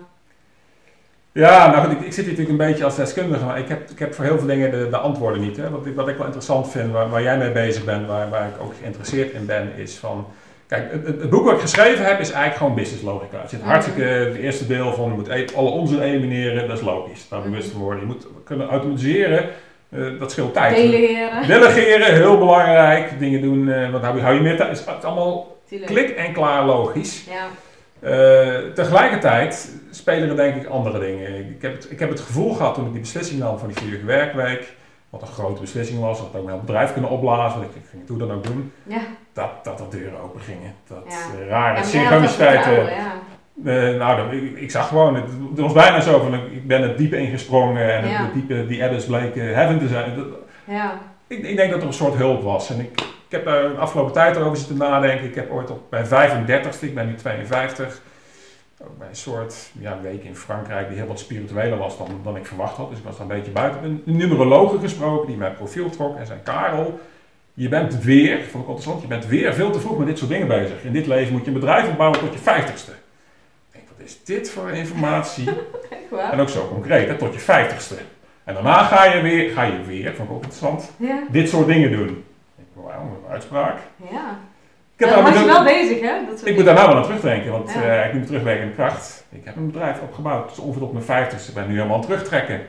Ja, nou goed, ik, ik zit hier natuurlijk een beetje als deskundige, maar ik heb, ik heb voor heel veel dingen de, de antwoorden niet. Hè. Wat, ik, wat ik wel interessant vind, waar, waar jij mee bezig bent, waar, waar ik ook geïnteresseerd in ben, is van... Kijk, het, boek wat ik geschreven heb is eigenlijk gewoon business logica. Het zit Mhm. hartstikke, het eerste deel van je moet e- alle onzin elimineren, dat is logisch. Daar bewust van worden. Je moet kunnen automatiseren, eh, dat scheelt tijd. delegeren. Delegeren, heel belangrijk. Dingen doen, eh want hou je, hou je meer tijd. Het is allemaal Tuurlijk. klik en klaar logisch. Ja. Eh, tegelijkertijd spelen er denk ik andere dingen. Ik heb, het, ik heb het gevoel gehad toen ik die beslissing nam van die vierige werkweek, wat een grote beslissing was, dat ook mijn bedrijf kunnen opblazen, want ik, ik ging hoe dan ook doen, Ja. dat, dat er deuren open gingen. Dat Ja. eh, rare dat synchroniciteiten. vertrouwen, ja. Eh, nou, dat- ik, ik zag gewoon, het, het was bijna zo van, ik ben het diepe ingesprongen en het- diepe, die adders bleken heaven te zijn. Dat- Ja. ik, ik denk dat er een soort hulp was. En ik, ik heb daar de afgelopen tijd over zitten nadenken. Ik heb ooit op mijn 35ste, ik ben nu 52, ook bij een soort ja, week in Frankrijk die heel wat spiritueler was dan, dan ik verwacht had. Dus ik was daar een beetje buiten. Een numerologe gesproken die mijn profiel trok en zei: Karel, je bent weer, vond ik interessant, je bent weer veel te vroeg met dit soort dingen bezig. In dit leven moet je een bedrijf opbouwen tot je 50ste. Ik denk, wat is dit voor informatie? En ook zo concreet, hè, tot je 50ste. En daarna ga je weer, ga je weer, vond ik ook interessant, Ja. dit soort dingen doen. Wauw, een uitspraak. Ja. Ik, heb daar was je wel bezig, hè? Dat ik moet daar nou wel aan terugdenken, want Ja. eh, ik moet terugwerken in kracht. Ik heb een bedrijf opgebouwd, dus ongeveer op mijn 50ste. Ik ben nu helemaal aan het terugtrekken.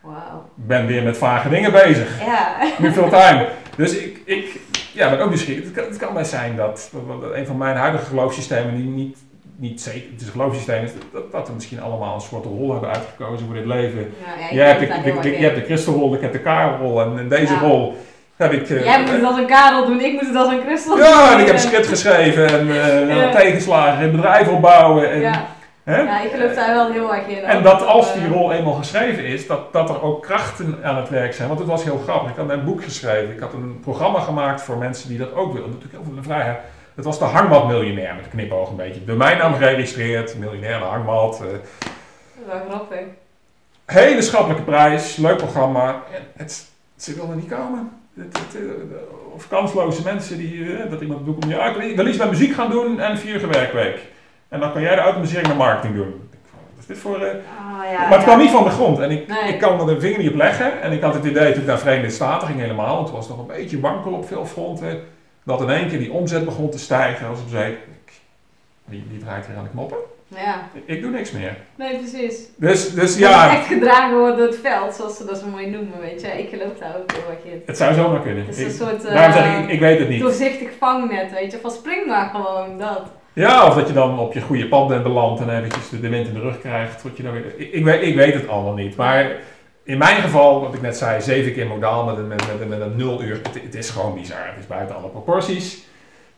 Wauw. Ik ben weer met vage dingen bezig. Ja. Nu veel time. Dus ik, ik, ja, ben ook nieuwsgierig. Het kan, het kan best zijn dat, dat, een van mijn huidige geloofssystemen die niet, niet zeker, het is een geloofssysteem, is dat, dat we misschien allemaal een soort rol hebben uitgekozen voor dit leven. Ja, ja, ik Jij hebt de, de, je hebt de christenrol, ik heb de Karelrol en deze Ja. rol heb ik... eh, Jij moet het als een Karel doen, ik moet het als een Christel ja, en ik heb een script geschreven en eh Ja. tegenslagen in bedrijf opbouwen. En, Ja, hè? ja, ik geloof daar wel heel erg in. En dat als Eh, die rol eenmaal geschreven is, dat, dat er ook krachten aan het werk zijn. Want het was heel grappig. Ik had mijn boek geschreven. Ik had een programma gemaakt voor mensen die dat ook willen. Natuurlijk heel veel de vrijheid. Het was de hangmatmiljonair met een knipoog een beetje. Door mijn naam geregistreerd. Miljonair de hangmat. eh, Wel grappig. hele schappelijke prijs. Leuk programma. En het, ze wilden niet komen. Eh, of kansloze mensen die, eh, dat iemand doet om ik wil- ik wil iets met muziek gaan doen en een vierige werkweek. En dan kan jij de automatisering en marketing doen. Wat is dit voor... eh, Ah, ja, maar het ja. kwam niet van de grond. En ik, Nee. ik kan er de vinger niet op leggen. En ik had het idee toen ik naar Verenigde Staten ging helemaal. Want het was nog een beetje wankel op veel fronten. Dat in één keer die omzet begon te stijgen. Als ik zei, ik, wie, wie draait hier aan de knoppen? Ja, Ik, doe niks meer. nee, precies. Dus, dus het ja, echt gedragen wordt door het veld, zoals ze dat zo mooi noemen, weet je. Ik geloof daar ook heel erg in. het zou zomaar kunnen. Het is een Ik- soort eh, daarom zeg ik, ik, ik weet het niet. doorzichtig vangnet, weet je. Van spring maar gewoon, dat. Ja, of dat je dan op je goede pad bent beland en eventjes de, wind in de rug krijgt. Tot je dan weer, ik, ik, weet, ik weet het allemaal niet. Maar in mijn geval, wat ik net zei, zeven keer modaal met, een- met, met, met een nul uur. Het, het is gewoon bizar. Het is buiten alle proporties.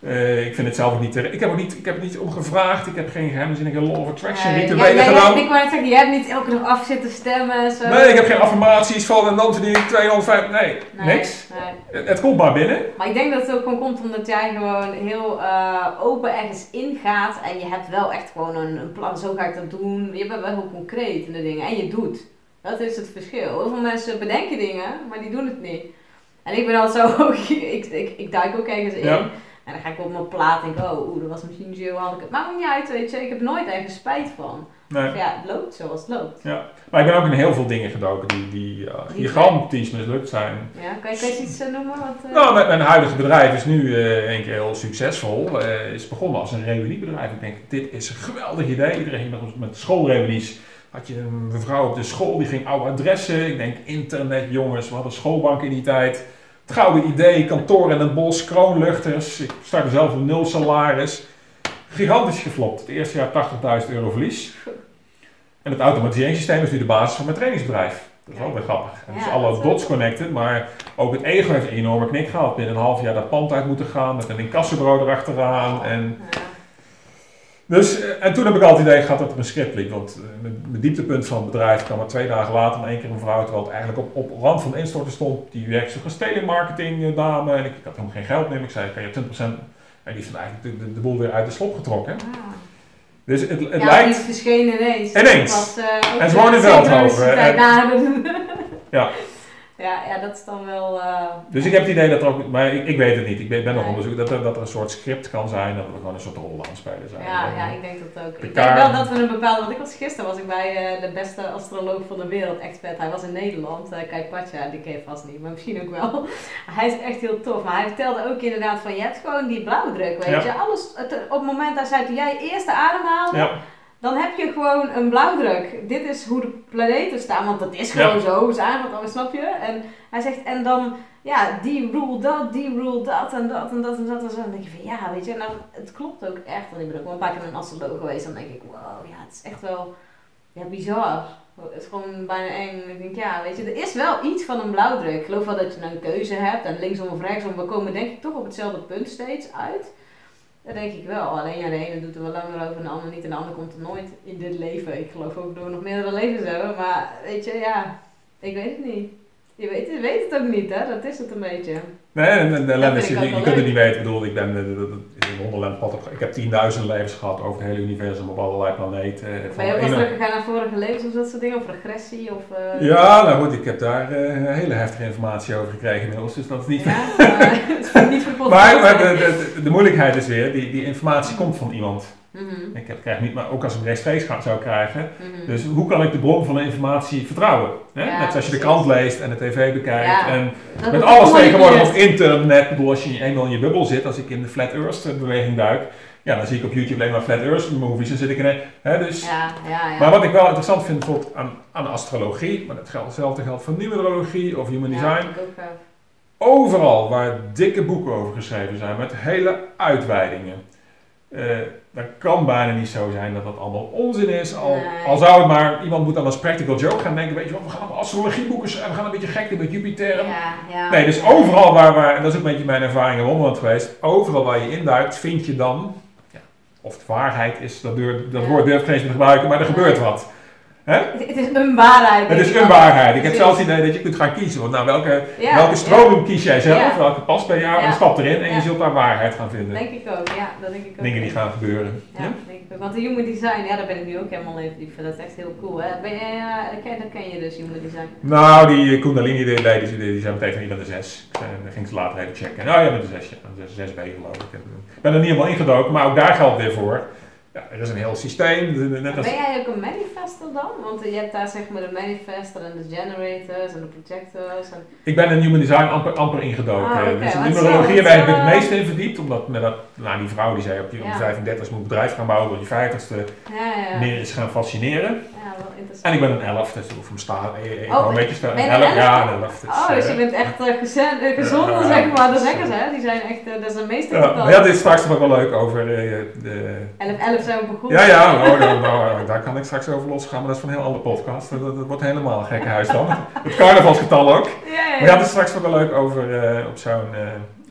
Eh, ik vind het zelf ook niet. Ik heb, ook niet, ik heb er niet om gevraagd. Ik heb geen geheimzinnige law of attraction Nee, rituelen ja, gedaan. ik wou zeggen, jij hebt niet elke dag af zitten stemmen en zo. Nee, ik heb geen affirmaties van en dan ik 205. Nee, Nee, niks. nee. Het, het komt maar binnen. Maar ik denk dat het ook gewoon komt omdat jij gewoon heel eh, open ergens ingaat en je hebt wel echt gewoon een, een plan, zo ga ik dat doen. Je bent wel heel concreet in de dingen en je doet. Dat is het verschil. Heel veel mensen bedenken dingen, maar die doen het niet. En ik ben altijd zo, ik, ik, ik duik ook ergens in. Ja. En dan ga ik op mijn plaat en denk, oh, oeh, dat was misschien zo, had ik het. Maakt me niet uit, weet je. Ik heb nooit ergens spijt van. Nee. Ja, het loopt zoals het loopt. Maar ik ben ook in heel veel dingen gedoken die, die ja, gigantisch mislukt zijn. Ja, kan je, eens iets eh, noemen? Wat, eh, Nou, mijn, mijn huidige bedrijf is nu eh een keer heel succesvol. Eh is begonnen als een reuniebedrijf. Ik denk, dit is een geweldig idee. Iedereen ging met, met schoolreunies. Had je een mevrouw op de school, die ging oude adressen. Ik denk, internet, jongens, we hadden schoolbank in die tijd. Het gouden idee, kantoor in het bos, kroonluchters. Ik startte zelf een nul salaris. Gigantisch geflopt. Het eerste jaar 80.000 euro verlies. En het automatiseringssysteem is nu de basis van mijn trainingsbedrijf. Dat is ook weer grappig. En dus Ja, alle dots connected, maar ook het ego heeft een enorme knik gehad. Binnen een half jaar dat pand uit moeten gaan, met een incassobureau erachteraan. En, ja. Dus, eh, en toen heb ik altijd het idee gehad dat er een script liep. Want eh, mijn, dieptepunt van het bedrijf kwam er twee dagen later in één keer een vrouw, terwijl het eigenlijk op, op rand van instorten stond. Die werkte zo'n telemarketing eh, dame en ik, ik had helemaal geen geld meer. Ik zei, kan je 20% en die heeft eigenlijk de, de, de boel weer uit de slop getrokken. Ah. Dus het, het ja, lijkt... die verscheen ineens. Ineens. Was, eh, En ze woont in Veldhoven, en- dat- Ja. Ja. Ja, dat is dan wel... eh, Dus ik heb het idee dat er ook, maar ik, ik weet het niet, ik ben, ben nog Nee. onderzoek, dat er, dat er een soort script kan zijn, dat we gewoon een soort rol aan het spelen zijn. ja, ja, ik denk dat ook. Ik denk wel dat we een bepaalde... Want ik was gisteren was ik bij eh, de beste astroloog van de wereld, expert. Hij was in Nederland, eh Kai Patja, die ken je vast niet, maar misschien ook wel. Hij is echt heel tof. Maar hij vertelde ook inderdaad van, je hebt gewoon die blauwdruk, weet Ja. je. Alles, het, op het moment dat zei, toen jij eerste ademhaalde, Ja, dan heb je gewoon een blauwdruk. Dit is hoe de planeten staan, want dat is gewoon zo, zijn dat dan, snap je? En hij zegt, en dan, ja, die rule dat, die rule dat, en dat, en dat, en dat, en zo. Dan denk je van, ja, weet je, nou, het klopt ook echt. Want ik ben ook wel een paar keer een astroloog geweest, dan denk ik, wow, ja, het is echt wel, ja, bizar. Het is gewoon bijna eng. Ik denk, ja, weet je, er is wel iets van een blauwdruk. Ik geloof wel dat je een keuze hebt, en linksom of rechtsom, we komen denk ik toch op hetzelfde punt steeds uit. Dat denk ik wel. Alleen ja, de ene doet er wel langer over en de ander niet. En de ander komt er nooit in dit leven. Ik geloof ook dat we nog meerdere levens hebben. Maar weet je, ja, ik weet het niet. Je weet, je weet het ook niet, hè? Dat is het een beetje. nee, en en je, je kunt het niet weten, ik bedoel, ik ben de, de, de, wonderland pad ik heb 10.000 levens gehad over het hele universum op allerlei planeten. Ben je ook de wel ene- teruggegaan naar vorige levens of dat soort dingen? Of regressie? Of, eh, Ja, nou goed, ik heb daar eh, hele heftige informatie over gekregen inmiddels, dus dat is niet... Ja, maar het is niet voor Maar, maar de, de, de, de moeilijkheid is weer, die, die informatie komt van iemand. Mhm, Ik heb, krijg niet, maar ook als ik rechtstreeks zou krijgen, mhm. Dus hoe kan ik de bron van de informatie vertrouwen? Hè? Ja, Net zoals je de krant leest en de tv bekijkt. Ja. En met alles tegenwoordig op internet. Ik bedoel, als je eenmaal in je bubbel zit, als ik in de Flat Earth beweging duik, ja, dan zie ik op YouTube alleen maar Flat Earth movies. Dan zit ik in een, hè, dus, Ja, ja, ja. Maar wat ik wel interessant vind bijvoorbeeld aan, aan astrologie, maar dat geldt, hetzelfde geldt voor numerologie of human design. overal waar dikke boeken over geschreven zijn, met hele uitweidingen, uh, dat kan bijna niet zo zijn dat dat allemaal onzin is. Al, al zou het maar, iemand moet dan als practical joke gaan denken, weet je wat, we gaan astrologieboeken schrijven, we gaan een beetje gek doen met Jupiter. Ja, ja. Nee, dus overal waar, waar, en dat is ook een beetje mijn ervaring in Wonderland geweest, overal waar je induikt, vind je dan, ja, of het waarheid is, dat, dat woord durf ik geen eens te gebruiken, maar er gebeurt wat. Het is een waarheid. Het is een waarheid. Ik heb zelfs het idee dat je kunt gaan kiezen. Want nou, welke, welke stroming kies jij zelf? Welke past bij jou? En stap erin en je zult daar waarheid gaan vinden. Denk ik ook, ja. Dat denk ik ook. Dingen die gaan gebeuren. Ja, denk ik ook. Want de human design, ja, daar ben ik nu ook helemaal even lief Dat is echt heel cool. Hè? Ben uh, dat ken je dus, human design. Nou, die Kundalini die, die, die zijn meteen van niet aan de 6. Dan ging ze later even checken. Nou ja, met de 6, ja. De 6B geloof ik. Ik ben er niet helemaal ingedoken, maar ook daar geldt weer voor ja, er is een heel systeem. Net als... Ben jij ook een manifester dan? Want je hebt daar zeg maar de manifester en de generators en de projectors. En... Ik ben in human design amper, amper ingedoken. Ah, okay. Dus de numerologie heb ik het meest in verdiept. Omdat met dat, nou, die vrouw die zei op je ja. 35 moet bedrijf gaan bouwen. Door je 50ste ja, meer is gaan fascineren. En ik ben een elf, dus ik hoef hem staan. Oh, een beetje staan. Een elf, ja, een elf. Dus, oh, dus je bent echt uh, gezond, zeg maar. De zekkers, hè? Die zijn echt, dat is een meester. Ja, ja, dit is straks nog wel leuk over de... 11, 11 zijn we begonnen. Ja, ja, oh, nou, nou, daar kan ik straks over losgaan, maar dat is van een heel andere podcast. Dat, dat wordt helemaal een gekke huis dan. Het carnavalsgetal ook. Ja, ja, ja. Maar ja, dat is straks nog wel leuk over op zo'n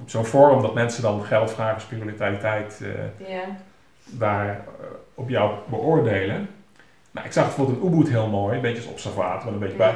op zo'n forum dat mensen dan geld vragen, spiritualiteit, ja. daar op jou beoordelen. Nou, ik zag bijvoorbeeld een Ubud heel mooi, een beetje als observator, maar een beetje bij.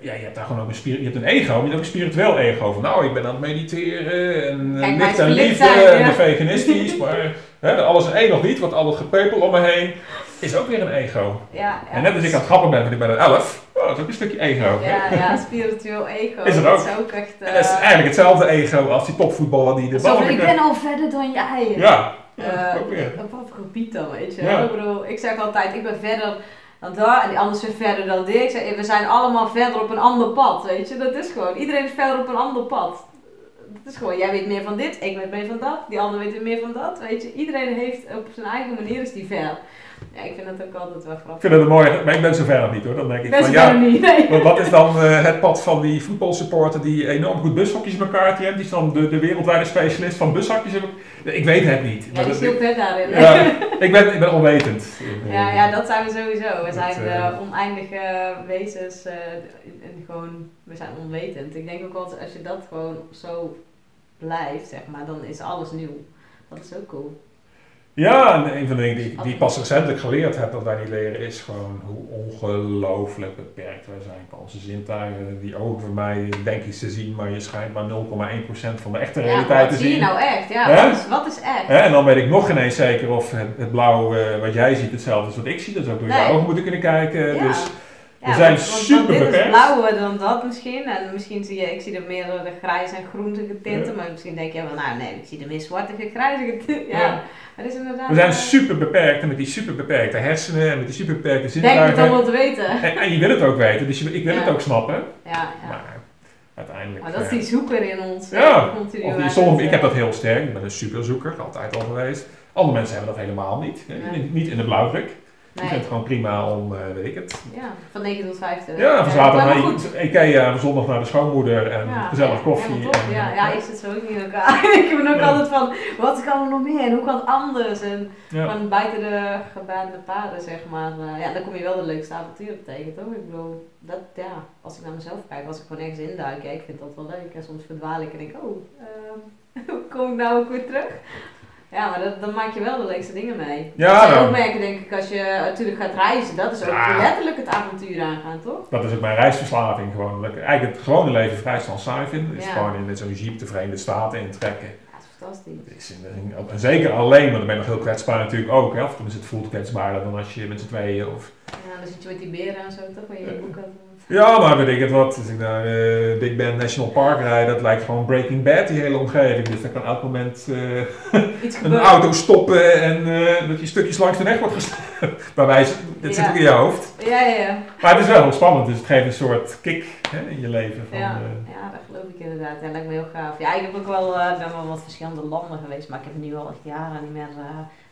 Ja, je hebt daar gewoon ook een, je hebt een ego, maar je hebt ook een spiritueel ego. Van nou, ik ben aan het mediteren en Kijk, licht en liefde en veganistisch, maar hè, alles en één nog niet, want al het gepepel om me heen is ook weer een ego. Ja, ja, en net als ik aan het grappen ben, want ik ben een elf, oh, dat is ook een stukje ego. Ja, ja spiritueel ego. Is ook. Dat is ook echt... Uh... dat is eigenlijk hetzelfde ego als die topvoetballer die de bal... ik ben al verder dan jij. Ja, uh, op wat gebied dan, weet je Ik bedoel, ik zeg altijd, ik ben verder dan daar en die anders weer verder dan dit. Ik zeg, we zijn allemaal verder op een ander pad, weet je. Dat is gewoon, iedereen is verder op een ander pad. Dat is gewoon, jij weet meer van dit, ik weet meer van dat, die ander weet meer van dat, weet je. Iedereen heeft op zijn eigen manier is die ver. Ja, ik vind dat ook altijd wel grappig. Ik vind het mooi, maar ik ben zover nog niet hoor. Dan denk ik ben van ja, niet, nee. wat is dan uh, het pad van die voetbalsupporter die enorm goed bushokjes in elkaar heeft? Die is dan de, de wereldwijde specialist van bushokjes. Ik weet het niet. Ja, die is heel vet daarin. Ja, ik, ben, ik ben onwetend. Ja, ja, dat zijn we sowieso. We zijn uh, oneindige wezens uh, en gewoon, we zijn onwetend. Ik denk ook wel, als je dat gewoon zo blijft, zeg maar, dan is alles nieuw. Dat is ook cool. Ja, en een van de dingen die, die ik pas recentelijk geleerd heb dat wij niet leren, is gewoon hoe ongelooflijk beperkt wij zijn qua onze zintuigen. Die ogen voor mij denk ik te zien, maar je schijnt maar 0,1% van de echte realiteit te zien. Wat zie je nou echt? Ja, wat is, wat is, echt? En dan weet ik nog geen eens zeker of het, het blauw uh, wat jij ziet hetzelfde is wat ik zie. Dus ook door je ogen moeten kunnen kijken. Ja. Dus ja, we zijn super want dit is blauwer dan dat misschien. En misschien zie je, ik zie er meer de grijze en groentige tinten. Maar misschien denk je van, nou nee, ik zie er meer zwartige, grijzige tinten. Ja. Dat is inderdaad, we zijn super beperkt en met die super beperkte hersenen en met die super beperkte zintuigen. Denk je het allemaal te weten. En, je wil het ook weten, dus je, ik wil het ook snappen. Ja, ja. Maar uiteindelijk... Maar dat is die zoeker in ons. Ja, of die, sommige, ik heb dat heel sterk, ik ben een superzoeker, altijd al geweest. Andere mensen hebben dat helemaal niet. Niet in de blauwdruk. Nee. Ik vind het gewoon prima om, uh, weet ik het. Ja, van 9 tot 5 te Ja, van zaterdag naar Ikea, van zondag naar de schoonmoeder en ja, gezellig koffie. En, ja, ja, ik zit zo ook niet in elkaar. ik ben ook altijd van, wat kan er nog meer en hoe kan het anders? En van buiten de gebaande paden, zeg maar. Ja, dan kom je wel de leukste avonturen tegen, toch? Ik bedoel, dat, ja, als ik naar mezelf kijk, als ik gewoon ergens induik, ik vind dat wel leuk. En soms verdwaal ik en denk, oh, uh, hoe kom ik nou ook weer terug? Ja, maar dat, dan maak je wel de leukste dingen mee. Ja, dat zou ook merken, denk ik, als je natuurlijk gaat reizen. Dat is ook letterlijk het avontuur aangaan, toch? Dat is ook mijn reisverslaving gewoon. Eigenlijk het gewone leven vrij snel saai vinden. Is gewoon in zo'n jeep de Verenigde Staten intrekken. Ja, dat is fantastisch. Is in, en zeker alleen, maar dan ben je nog heel kwetsbaar natuurlijk ook. Hè? Of is het voelt kwetsbaarder dan als je met z'n tweeën of... Ja, dan zit je met die beren en zo, toch? Waar je je boek ja, maar weet ik het wat. Als ik naar uh, Big Bend National Park rijd, dat lijkt gewoon Breaking Bad, die hele omgeving. Dus daar kan elk moment uh, een auto stoppen en uh, dat je stukjes langs de weg wordt wij, dit zit ook in je hoofd. Ja, ja, ja. Maar het is wel heel spannend, dus het geeft een soort kick hè, in je leven. Van, ja. ja, dat geloof ik inderdaad. Ja, dat lijkt me heel gaaf. Ja, ik heb ook wel, ben wel wat verschillende landen geweest, maar ik heb nu al echt jaren niet meer...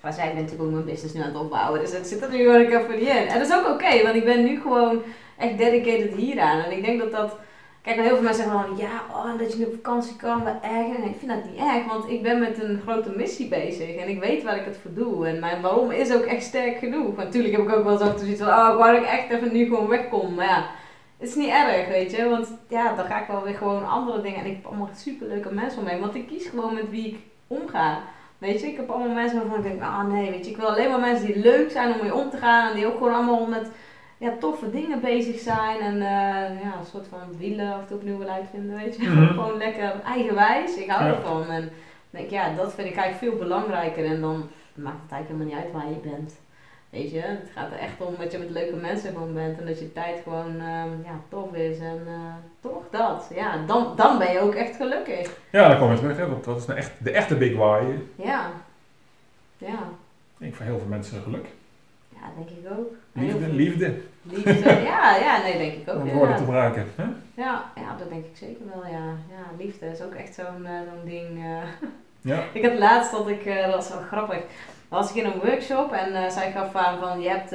maar zij ben natuurlijk ook mijn business nu aan het opbouwen, dus het zit er nu gewoon even niet in. En dat is ook oké, want ik ben nu gewoon echt dedicated hieraan. En ik denk dat dat Kijk, heel veel mensen zeggen van ja, oh, dat je nu op vakantie kan, wat erg. En ik vind dat niet erg, want ik ben met een grote missie bezig en ik weet waar ik het voor doe. En mijn waarom is ook echt sterk genoeg. Natuurlijk heb ik ook wel eens af zoiets van, oh, dat ik echt even nu gewoon wegkom. Maar ja, het is niet erg, weet je. Want ja, dan ga ik wel weer gewoon andere dingen. En ik heb allemaal superleuke mensen om me Want ik kies gewoon met wie ik omga. Weet je, ik heb allemaal mensen waarvan ik denk, ah oh, nee, weet je, ik wil alleen maar mensen die leuk zijn om mee om te gaan. En die ook gewoon allemaal met ja, toffe dingen bezig zijn. En uh, ja, een soort van wielen of het opnieuw wil uitvinden, weet je. Mhm. gewoon lekker eigenwijs. Ik hou ervan. En denk, ja, dat vind ik eigenlijk veel belangrijker. En dan maakt het eigenlijk helemaal niet uit waar je bent. Weet je, het gaat er echt om dat je met leuke mensen gewoon bent en dat je tijd gewoon uh, ja, tof is en uh, toch dat. Ja, dan, dan ben je ook echt gelukkig. Ja, dan kom je terug, hè, want dat is de, echt, de echte big why. Ja. Ja. Ik denk voor heel veel mensen geluk. Ja, denk ik ook. Liefde, liefde. Liefde, ja, ja, nee, denk ik ook. Om woorden te gebruiken. Hè? Ja, ja, dat denk ik zeker wel, ja. Ja, liefde is ook echt zo'n uh, zo'n ding. ja. ik had laatst dat ik, dat was wel grappig was ik in een workshop en zij gaf aan van je hebt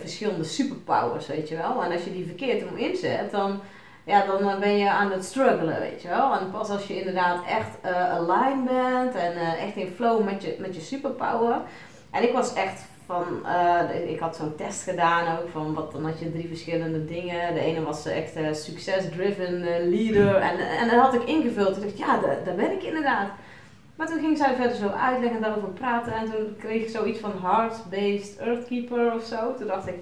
verschillende superpowers, weet je wel. En als je die verkeerd om inzet, dan, ja, dan ben je aan het struggelen, weet je wel. En pas als je inderdaad echt aligned bent en echt in flow met je, met je superpower. En ik was echt van, ik had zo'n test gedaan ook van wat dan had je drie verschillende dingen. De ene was echt success-driven leader en, en dat had ik ingevuld. Ik dacht, ja, daar, daar ben ik inderdaad. Maar toen ging zij verder zo uitleggen en daarover praten. En toen kreeg ik zoiets van Heart-Based Earthkeeper of zo. Toen dacht ik,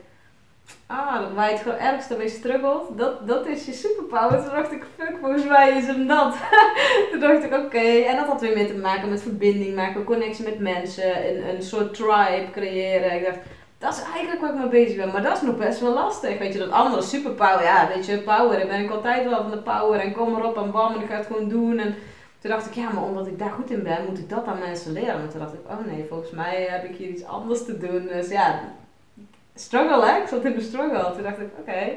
ah, waar je het ergste mee struggelt, dat, dat is je superpower. Toen dacht ik, fuck, volgens mij is hem dat. toen dacht ik, oké. En dat had weer mee te maken met verbinding maken, connectie met mensen, een, een soort tribe creëren. Ik dacht, dat is eigenlijk waar ik mee bezig ben. Maar dat is nog best wel lastig. Weet je, dat andere superpower, ja, weet je, power. Daar ben ik altijd wel van de power. En kom erop en bam, en ik ga het gewoon doen. En toen dacht ik, ja, maar omdat ik daar goed in ben, moet ik dat aan mensen leren. En toen dacht ik, oh nee, volgens mij heb ik hier iets anders te doen. Dus ja, struggle hè, ik zat in de struggle. Toen dacht ik, oké.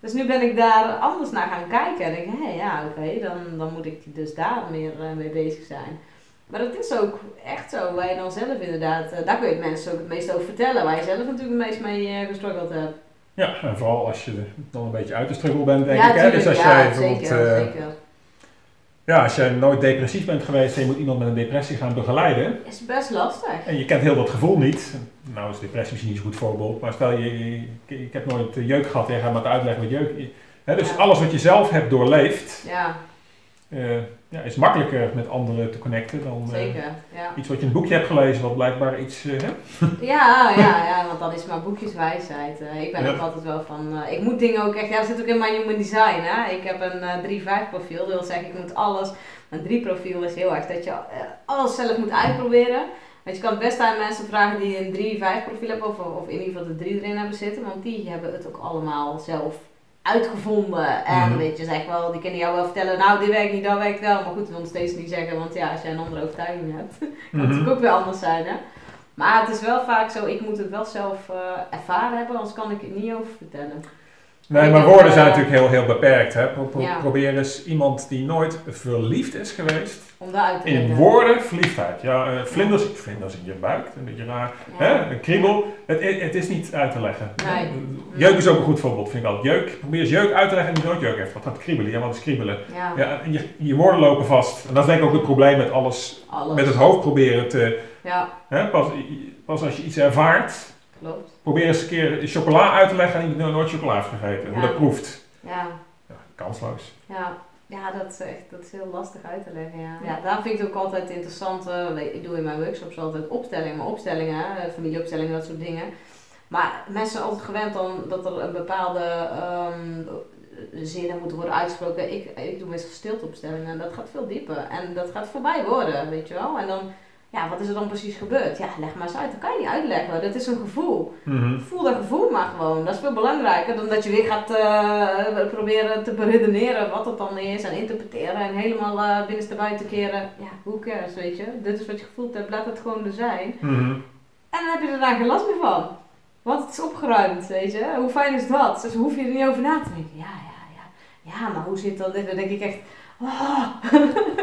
Dus nu ben ik daar anders naar gaan kijken. En ik hé, hey, ja, oké, dan, dan moet ik dus daar meer uh, mee bezig zijn. Maar dat is ook echt zo, waar je dan zelf inderdaad, uh, daar kun je het mensen ook het meest over vertellen, waar je zelf natuurlijk het meest mee uh, gestruggeld hebt. Ja, en vooral als je dan een beetje uit de struggle bent, denk ik. Hè? Dus als ja, jij zeker, zeker ja, als je nooit depressief bent geweest en je moet iemand met een depressie gaan begeleiden. Is best lastig. En je kent heel dat gevoel niet. Nou is depressie misschien niet zo'n goed voorbeeld, maar stel je, ik heb nooit jeuk gehad en je gaat maar uitleggen wat jeuk is. Dus alles wat je zelf hebt doorleefd. Ja. Uh, ja, is makkelijker met anderen te connecten dan Zeker, ja. iets wat je in een boekje hebt gelezen, wat blijkbaar iets. Uh, ja, ja, ja, want dan is maar boekjeswijsheid. ik ben ook altijd wel van. ik moet dingen ook echt. Ja, dat zit ook in mijn human design. Hè? Ik heb een 3-5 profiel, dat wil zeggen, ik moet alles. Een 3 profiel is heel erg dat je alles zelf moet uitproberen. Want je kan best aan mensen vragen die een 3-5 profiel hebben, of, of in ieder geval de 3 erin hebben zitten, want die hebben het ook allemaal zelf uitgevonden. En mm weet je, zeg wel, die kunnen jou wel vertellen, nou dit werkt niet, dat werkt wel. Maar goed, we nog steeds niet zeggen, want ja, als jij een andere overtuiging hebt, kan het mhm. natuurlijk ook weer anders zijn. Hè? Maar het is wel vaak zo, ik moet het wel zelf uh, ervaren hebben, anders kan ik het niet over vertellen. Nee, maar woorden zijn natuurlijk heel, heel beperkt. Hè? Probeer eens iemand die nooit verliefd is geweest. Om uit te In woorden verliefdheid. Ja, uh, vlinders, vlinders in je buik, een beetje raar. Hè? Een kriebel. Het, het is niet uit te leggen. Nee. Jeuk is ook een goed voorbeeld, vind ik altijd. Jeuk, probeer eens jeuk uit te leggen en die nooit jeuk heeft. Wat gaat kriebelen? Ja, wat is kriebelen? Ja. ja je, je woorden lopen vast. En dat is denk ik ook het probleem met alles, alles. met het hoofd proberen te... Ja. Hè? Pas, pas als je iets ervaart Klopt. Probeer eens een keer chocola uit te leggen en heb nooit chocola gegeten. Hoe dat proeft. Ja. ja. Kansloos. Ja. Ja, dat is echt dat is heel lastig uit te leggen. Ja. ja, daar vind ik het ook altijd interessant. Ik doe in mijn workshops altijd opstellingen, opstellingen, familieopstellingen, dat soort dingen. Maar mensen zijn altijd gewend dan dat er een bepaalde um, zinnen moeten worden uitgesproken. Ik, ik doe meestal stilteopstellingen en dat gaat veel dieper. En dat gaat voorbij worden, weet je wel. En dan ja, wat is er dan precies gebeurd? Ja, leg maar eens uit. Dat kan je niet uitleggen. Dat is een gevoel. Mhm. Voel dat gevoel maar gewoon. Dat is veel belangrijker dan dat je weer gaat uh, proberen te beredeneren wat het dan is en interpreteren en helemaal uh, binnenste buiten keren. Ja, hoe cares, weet je? Dit is wat je gevoeld hebt, laat het gewoon er zijn. Mhm. En dan heb je er daar geen last meer van. Want het is opgeruimd, weet je? Hoe fijn is dat? Dus hoef je er niet over na te denken. Ja, ja, ja. Ja, maar hoe zit dat? Dan denk ik echt, oh.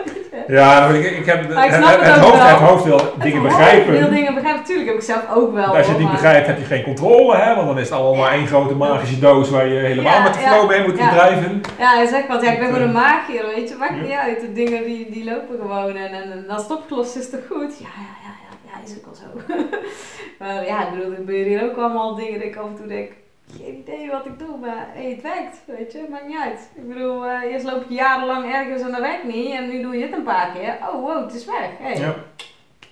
Ja, ik, ik heb ik het, het, hoofd, het hoofd wil dingen begrijpen. wil dingen begrijpen, natuurlijk heb ik zelf ook wel. Als je het niet begrijpt, heb je geen controle, hè? want dan is het allemaal maar één grote magische doos waar je helemaal Ja, met de flow mee moet drijven. Ja, zegt wat, ja, ik ben gewoon een eh, magier, weet je, maakt niet uit. De dingen die, die lopen gewoon en, en, en als het opgelost is, toch goed? Ja, ja, ja, ja, ja, is ook wel zo. maar ja, ik bedoel, er gebeuren hier ook allemaal dingen dat ik af en toe denk, geen idee wat ik doe, maar hey, het werkt, weet je, maakt niet uit. Ik bedoel, eh, eerst loop je jarenlang ergens en dat werkt niet en nu doe je het een paar keer. Oh, wow, het is weg. Hey, Ja,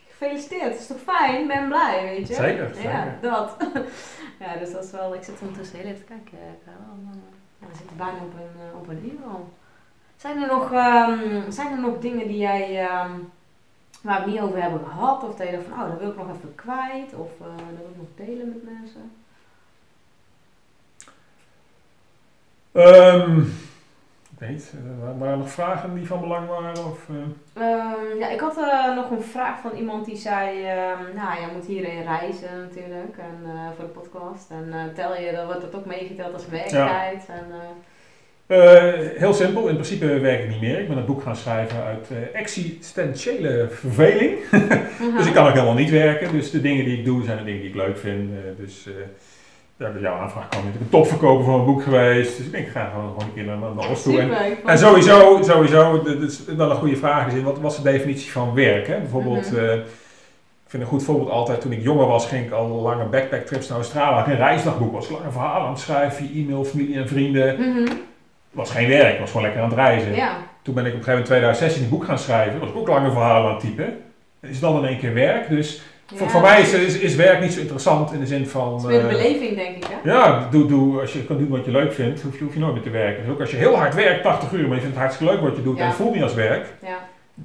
gefeliciteerd, het is toch fijn, ben blij, weet je. Zeker, Ja, zeker. dat. ja, dus dat is wel, ik zit ondertussen heel even te kijken, eh, eh, Ja, we zitten bijna op een, op een uur al. Zijn er nog, ehm, zijn er nog dingen die jij, ehm, waar we het niet over hebben gehad, of dat je dacht van, oh, dat wil ik nog even kwijt, of eh, dat wil ik nog delen met mensen? Ehm, ik weet eh, wa- waren er nog vragen die van belang waren? Of, eh? Ehm, ja, ik had eh, nog een vraag van iemand die zei, ehm, nou, jij moet hierheen reizen natuurlijk, en, eh, voor de podcast. En eh, tel je, dan wordt dat ook meegeteld als werktijd. En, heel simpel, in principe werk ik niet meer. Ik ben een boek gaan schrijven uit eh, existentiële verveling. Dus ik kan ook helemaal niet werken. Dus de dingen die ik doe zijn de dingen die ik leuk vind. Eh, dus eh ja, bij jouw aanvraag kwam natuurlijk een topverkoper van een boek geweest. Dus ik denk, ik ga gewoon, gewoon een keer naar, naar Oost toe. En, sowieso, sowieso, dat is wel een goede vraag. Is, wat was de definitie van werk? Hè? Bijvoorbeeld, Mhm. eh, ik vind een goed voorbeeld altijd, toen ik jonger was, ging ik al lange backpacktrips naar Australië. Had ik Een reisdagboek was lange verhalen aan het schrijven via e-mail, familie en vrienden. Mhm. was geen werk, was gewoon lekker aan het reizen. Ja, Toen ben ik op een gegeven moment in 2016 een boek gaan schrijven. was ook lange verhalen aan het typen. Is dan in één keer werk? Dus Ja. voor mij is, is, is werk niet zo interessant in de zin van... het is weer de eh, beleving, denk ik. Hè? ja, doe, doe, als je kan doen wat je leuk vindt, hoef je, hoef je nooit meer te werken. Dus ook als je heel hard werkt, 80 uur, maar je vindt het hartstikke leuk wat je doet Ja. en het voelt niet als werk, Ja,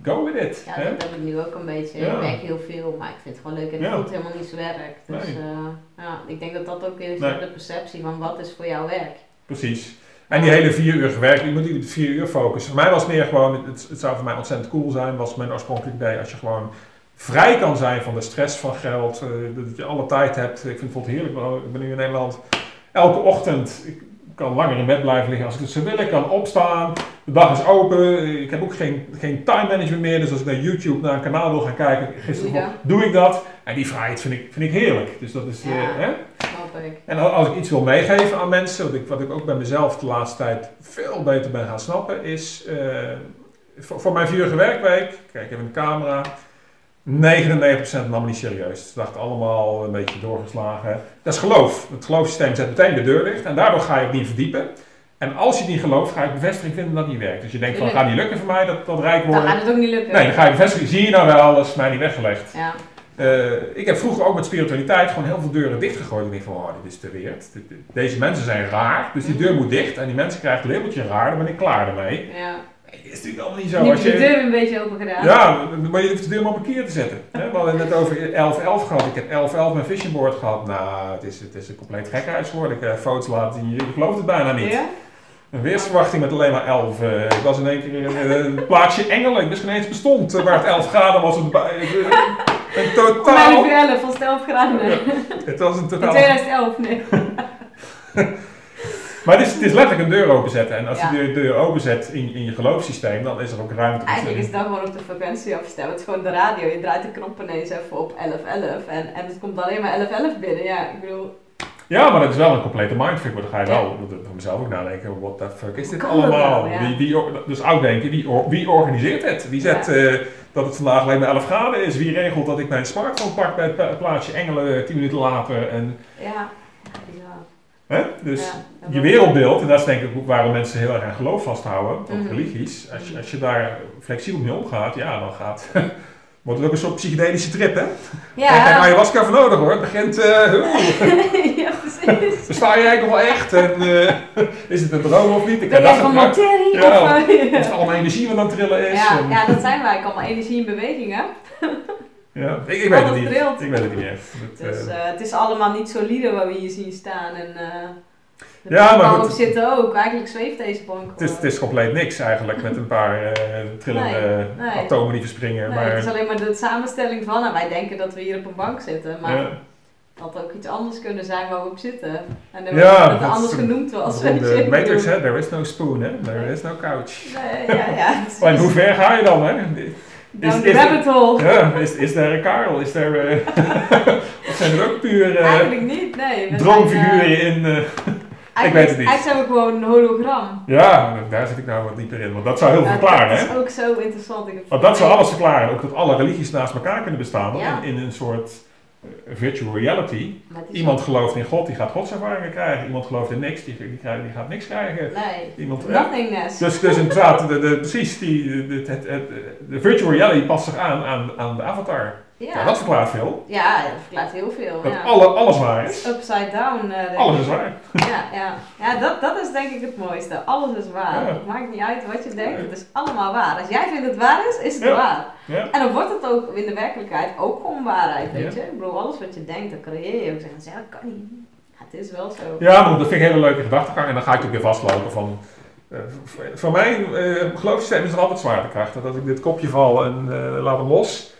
go with it. ja hè? dat heb ik nu ook een beetje. Ik werk heel veel, maar ik vind het gewoon leuk en het voelt helemaal niet zo werk. Dus Nee. eh, ja, ik denk dat dat ook is Nee. de perceptie van wat is voor jou werk. Precies. En die hele vier uur gewerkt, je moet niet op vier uur focussen. Voor mij was het meer gewoon, het, het zou voor mij ontzettend cool zijn, was mijn oorspronkelijk idee, als je gewoon vrij kan zijn van de stress van geld, eh, dat je alle tijd hebt. Ik vind het bijvoorbeeld heerlijk, ik ben nu in Nederland, elke ochtend, ik kan langer in bed blijven liggen als ik het zou willen, ik kan opstaan, de dag is open, ik heb ook geen, geen time management meer, dus als ik naar YouTube naar een kanaal wil gaan kijken, gisteren Doe doe ik dat. En die vrijheid vind ik, vind ik heerlijk. Dus dat is, eh, Ja. hè? Ik. En als ik iets wil meegeven aan mensen, wat ik, wat ik ook bij mezelf de laatste tijd veel beter ben gaan snappen, is eh, voor, voor mijn vierige werkweek, kijk even in de camera, 99% nam niet serieus. Ze dachten allemaal een beetje doorgeslagen. Dat is geloof. Het geloofssysteem zet meteen de deur dicht en daardoor ga je het niet verdiepen. En als je het niet gelooft, ga je bevestiging vinden dat het niet werkt. Dus je denkt van, het gaat niet lukken voor mij, dat, dat rijk Dan worden. gaat het ook niet lukken. Nee, dan ga je bevestiging, zie je nou wel, dat is mij niet weggelegd. Ja, Eh, ik heb vroeger ook met spiritualiteit gewoon heel veel deuren dichtgegooid. Ik denk van, oh, dit is te weird. Deze mensen zijn raar, dus die deur moet dicht. En die mensen krijgen het labeltje raar, dan ben ik klaar ermee. ja. Nee, dit is natuurlijk allemaal niet Nu zo. heb Als je de deur een beetje open gedaan. ja, maar je hoeft de deur maar op een keer te zetten. hè. We hadden het net over 11-11 gehad. Ik heb 11-11 mijn fishing board gehad. Nou, het is, het is een compleet gekhuis geworden. Ik heb foto's laten zien, je gelooft het bijna niet. Ja? Een weersverwachting met alleen maar 11. eh, ik was in één keer in eh, een plaatsje Engelen. Ik wist geen eens bestond. eh, waar het 11 graden was. Het, eh, een totaal... 11 uur 11 van 11 graden. Nee. Het was een In totaal... 2011, nee. Maar het is, het is letterlijk een deur openzetten. En als Ja. je de deur openzet in, in je geloofssysteem, dan is er ook ruimte. Eigenlijk is dat gewoon op de frequentie afstemmen. Het is gewoon de radio. Je draait de knop ineens even op 1111 en, en het komt alleen maar 1111 binnen. Ja, ik bedoel, Ja, maar dat is wel een complete mindfuck. Maar dan ga je Ja. wel voor mezelf ook nadenken. What the fuck is dit allemaal? wel, ja. wie, wie, dus oud denken, wie, wie organiseert het? Wie zet eh, dat het vandaag alleen maar 11 graden is? Wie regelt dat ik mijn smartphone pak bij het pla- plaatsje Engelen 10 minuten later? En, ja. Hè? Dus Ja, je wereldbeeld, en dat is denk ik ook waarom mensen heel erg aan geloof vasthouden, ook Mhm. religies. Als je, als je daar flexibel mee omgaat, ja, dan gaat... Wordt het ook een soort psychedelische trip, hè? Ja. Daar heb je ayahuasca voor nodig hoor. Het begint. oeh, ja precies. versta je eigenlijk nog wel echt? En, eh, is het een droom of niet? Ik Ben heb jij dat van materie? Ja. Of, Of het allemaal energie wat aan het trillen is. ja, en- ja, dat zijn wij. Allemaal energie in beweging, hè? Ja. Ik, ik weet het niet. Ik weet het niet meer. Dat, Dus eh, eh, het is allemaal niet solide waar we hier zien staan. En eh de Ja, maar goed. zitten ook. Eigenlijk zweeft deze bank het, is, het is compleet niks eigenlijk met een paar trillende Nee, nee. atomen die verspringen. Nee, maar, het is alleen maar de samenstelling van. En wij denken dat we hier op een bank zitten. Maar ja. had ook iets anders kunnen zijn waar we op zitten. En dan Ja, wordt het dat anders genoemd was. De. Matrix, hè, there is no spoon, hè, there is no couch. Nee, ja, ja. Maar hoe ver ga je dan, hè? Down is- the is- rabbit hole. Ja, is, is er een Karel? Is er, eh, of zijn er ook puur eh, Eigenlijk niet, nee. Droomfiguren zijn, in? eh, eh, Ik weet het niet. Eigenlijk zijn we gewoon een hologram. ja, daar zit ik nou wat dieper in, want dat zou heel veel verklaren, dat hè? is ook zo interessant. Ik Want dat zou alles verklaren, ook dat alle religies naast elkaar kunnen bestaan Ja. in, in een soort virtual reality. Iemand gelooft in God, die gaat godservaringen krijgen. Iemand gelooft in niks, die, die, krijgt- die gaat niks krijgen. Nee, Iemand, eh, nothingness. dus, dus inderdaad, de, de, precies, die, de, de virtual reality past zich aan aan, aan de avatar. Ja. ja. dat verklaart veel. ja, dat verklaart heel veel. Dat ja. alle, alles waar is. Upside down. eh, Alles is waar. Ja, ja. ja dat, dat is denk ik het mooiste. Alles is waar. Het maakt niet uit wat je denkt. Het is allemaal waar. Als jij vindt het waar is, is het waar. Ja. En dan wordt het ook in de werkelijkheid ook gewoon waarheid, weet je. Ik bedoel, alles wat je denkt, dat creëer je ook. Zeggen, ja, dat kan niet. Het is wel zo. Ja, maar dat vind ik een hele leuke gedachtegang. En dan ga ik ook weer vastlopen van... eh, v- voor mij, uh, geloofssysteem is er altijd zwaartekracht. Dat als ik dit kopje val en eh, laat hem los...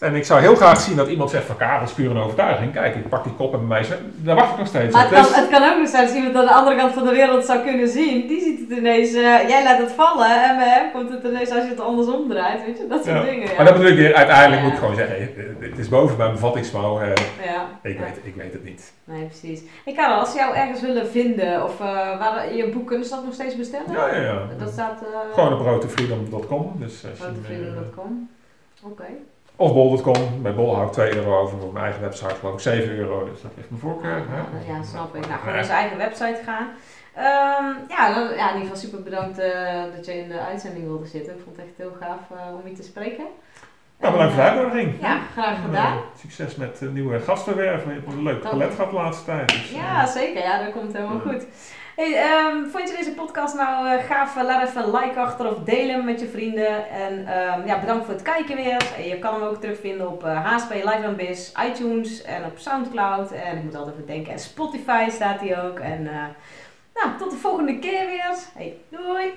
En ik zou heel graag zien dat iemand zegt van Karel, dat is puur een overtuiging. Kijk, ik pak die kop en bij mij... Daar wacht ik nog steeds Maar op. het kan, Dus- het kan ook nog zijn als iemand aan de andere kant van de wereld zou kunnen zien. Die ziet het ineens, eh, jij laat het vallen en bij hem komt het ineens als je het andersom draait, weet je. Dat soort Ja. dingen, ja. Maar dat bedoel ik weer, uiteindelijk Ja. moet ik gewoon zeggen, het is boven mijn bevattingsvermogen. eh, ja. ik, weet, ik weet het niet. Nee, precies. Hey Karel, als ze jou ergens willen vinden of eh, waar je boek kunnen ze dat nog steeds bestellen? Ja, ja, ja. Dat staat uh, Gewoon op roadtofreedom.com. Dus als je. Oké. Of bol.com. Bij bol hou ik 2 euro over. Op mijn eigen website geloof ik 7 euro. Dus dat heeft mijn voorkeur. hè. Ja, snap ik. Nou, gewoon naar zijn eigen website gaan. Ehm, ja, dan, ja, in ieder geval super bedankt eh, dat je in de uitzending wilde zitten. Ik vond het echt heel gaaf eh, om je te spreken. Nou, bedankt voor de eh, uitnodiging. Ja, graag gedaan. succes met eh, nieuwe gastenwerven. Je hebt een leuk palet gehad de laatste tijd. Dus, Ja, zeker. Ja, dat komt helemaal goed. Hey, ehm, vond je deze podcast nou eh, gaaf? Laat even een like achter of deel hem met je vrienden. En ehm, ja, bedankt voor het kijken weer. Je kan hem ook terugvinden op eh, HSP Live and Biz, iTunes en op Soundcloud. En ik moet altijd even denken, en Spotify staat hij ook. En eh, nou, tot de volgende keer weer. Hey, doei!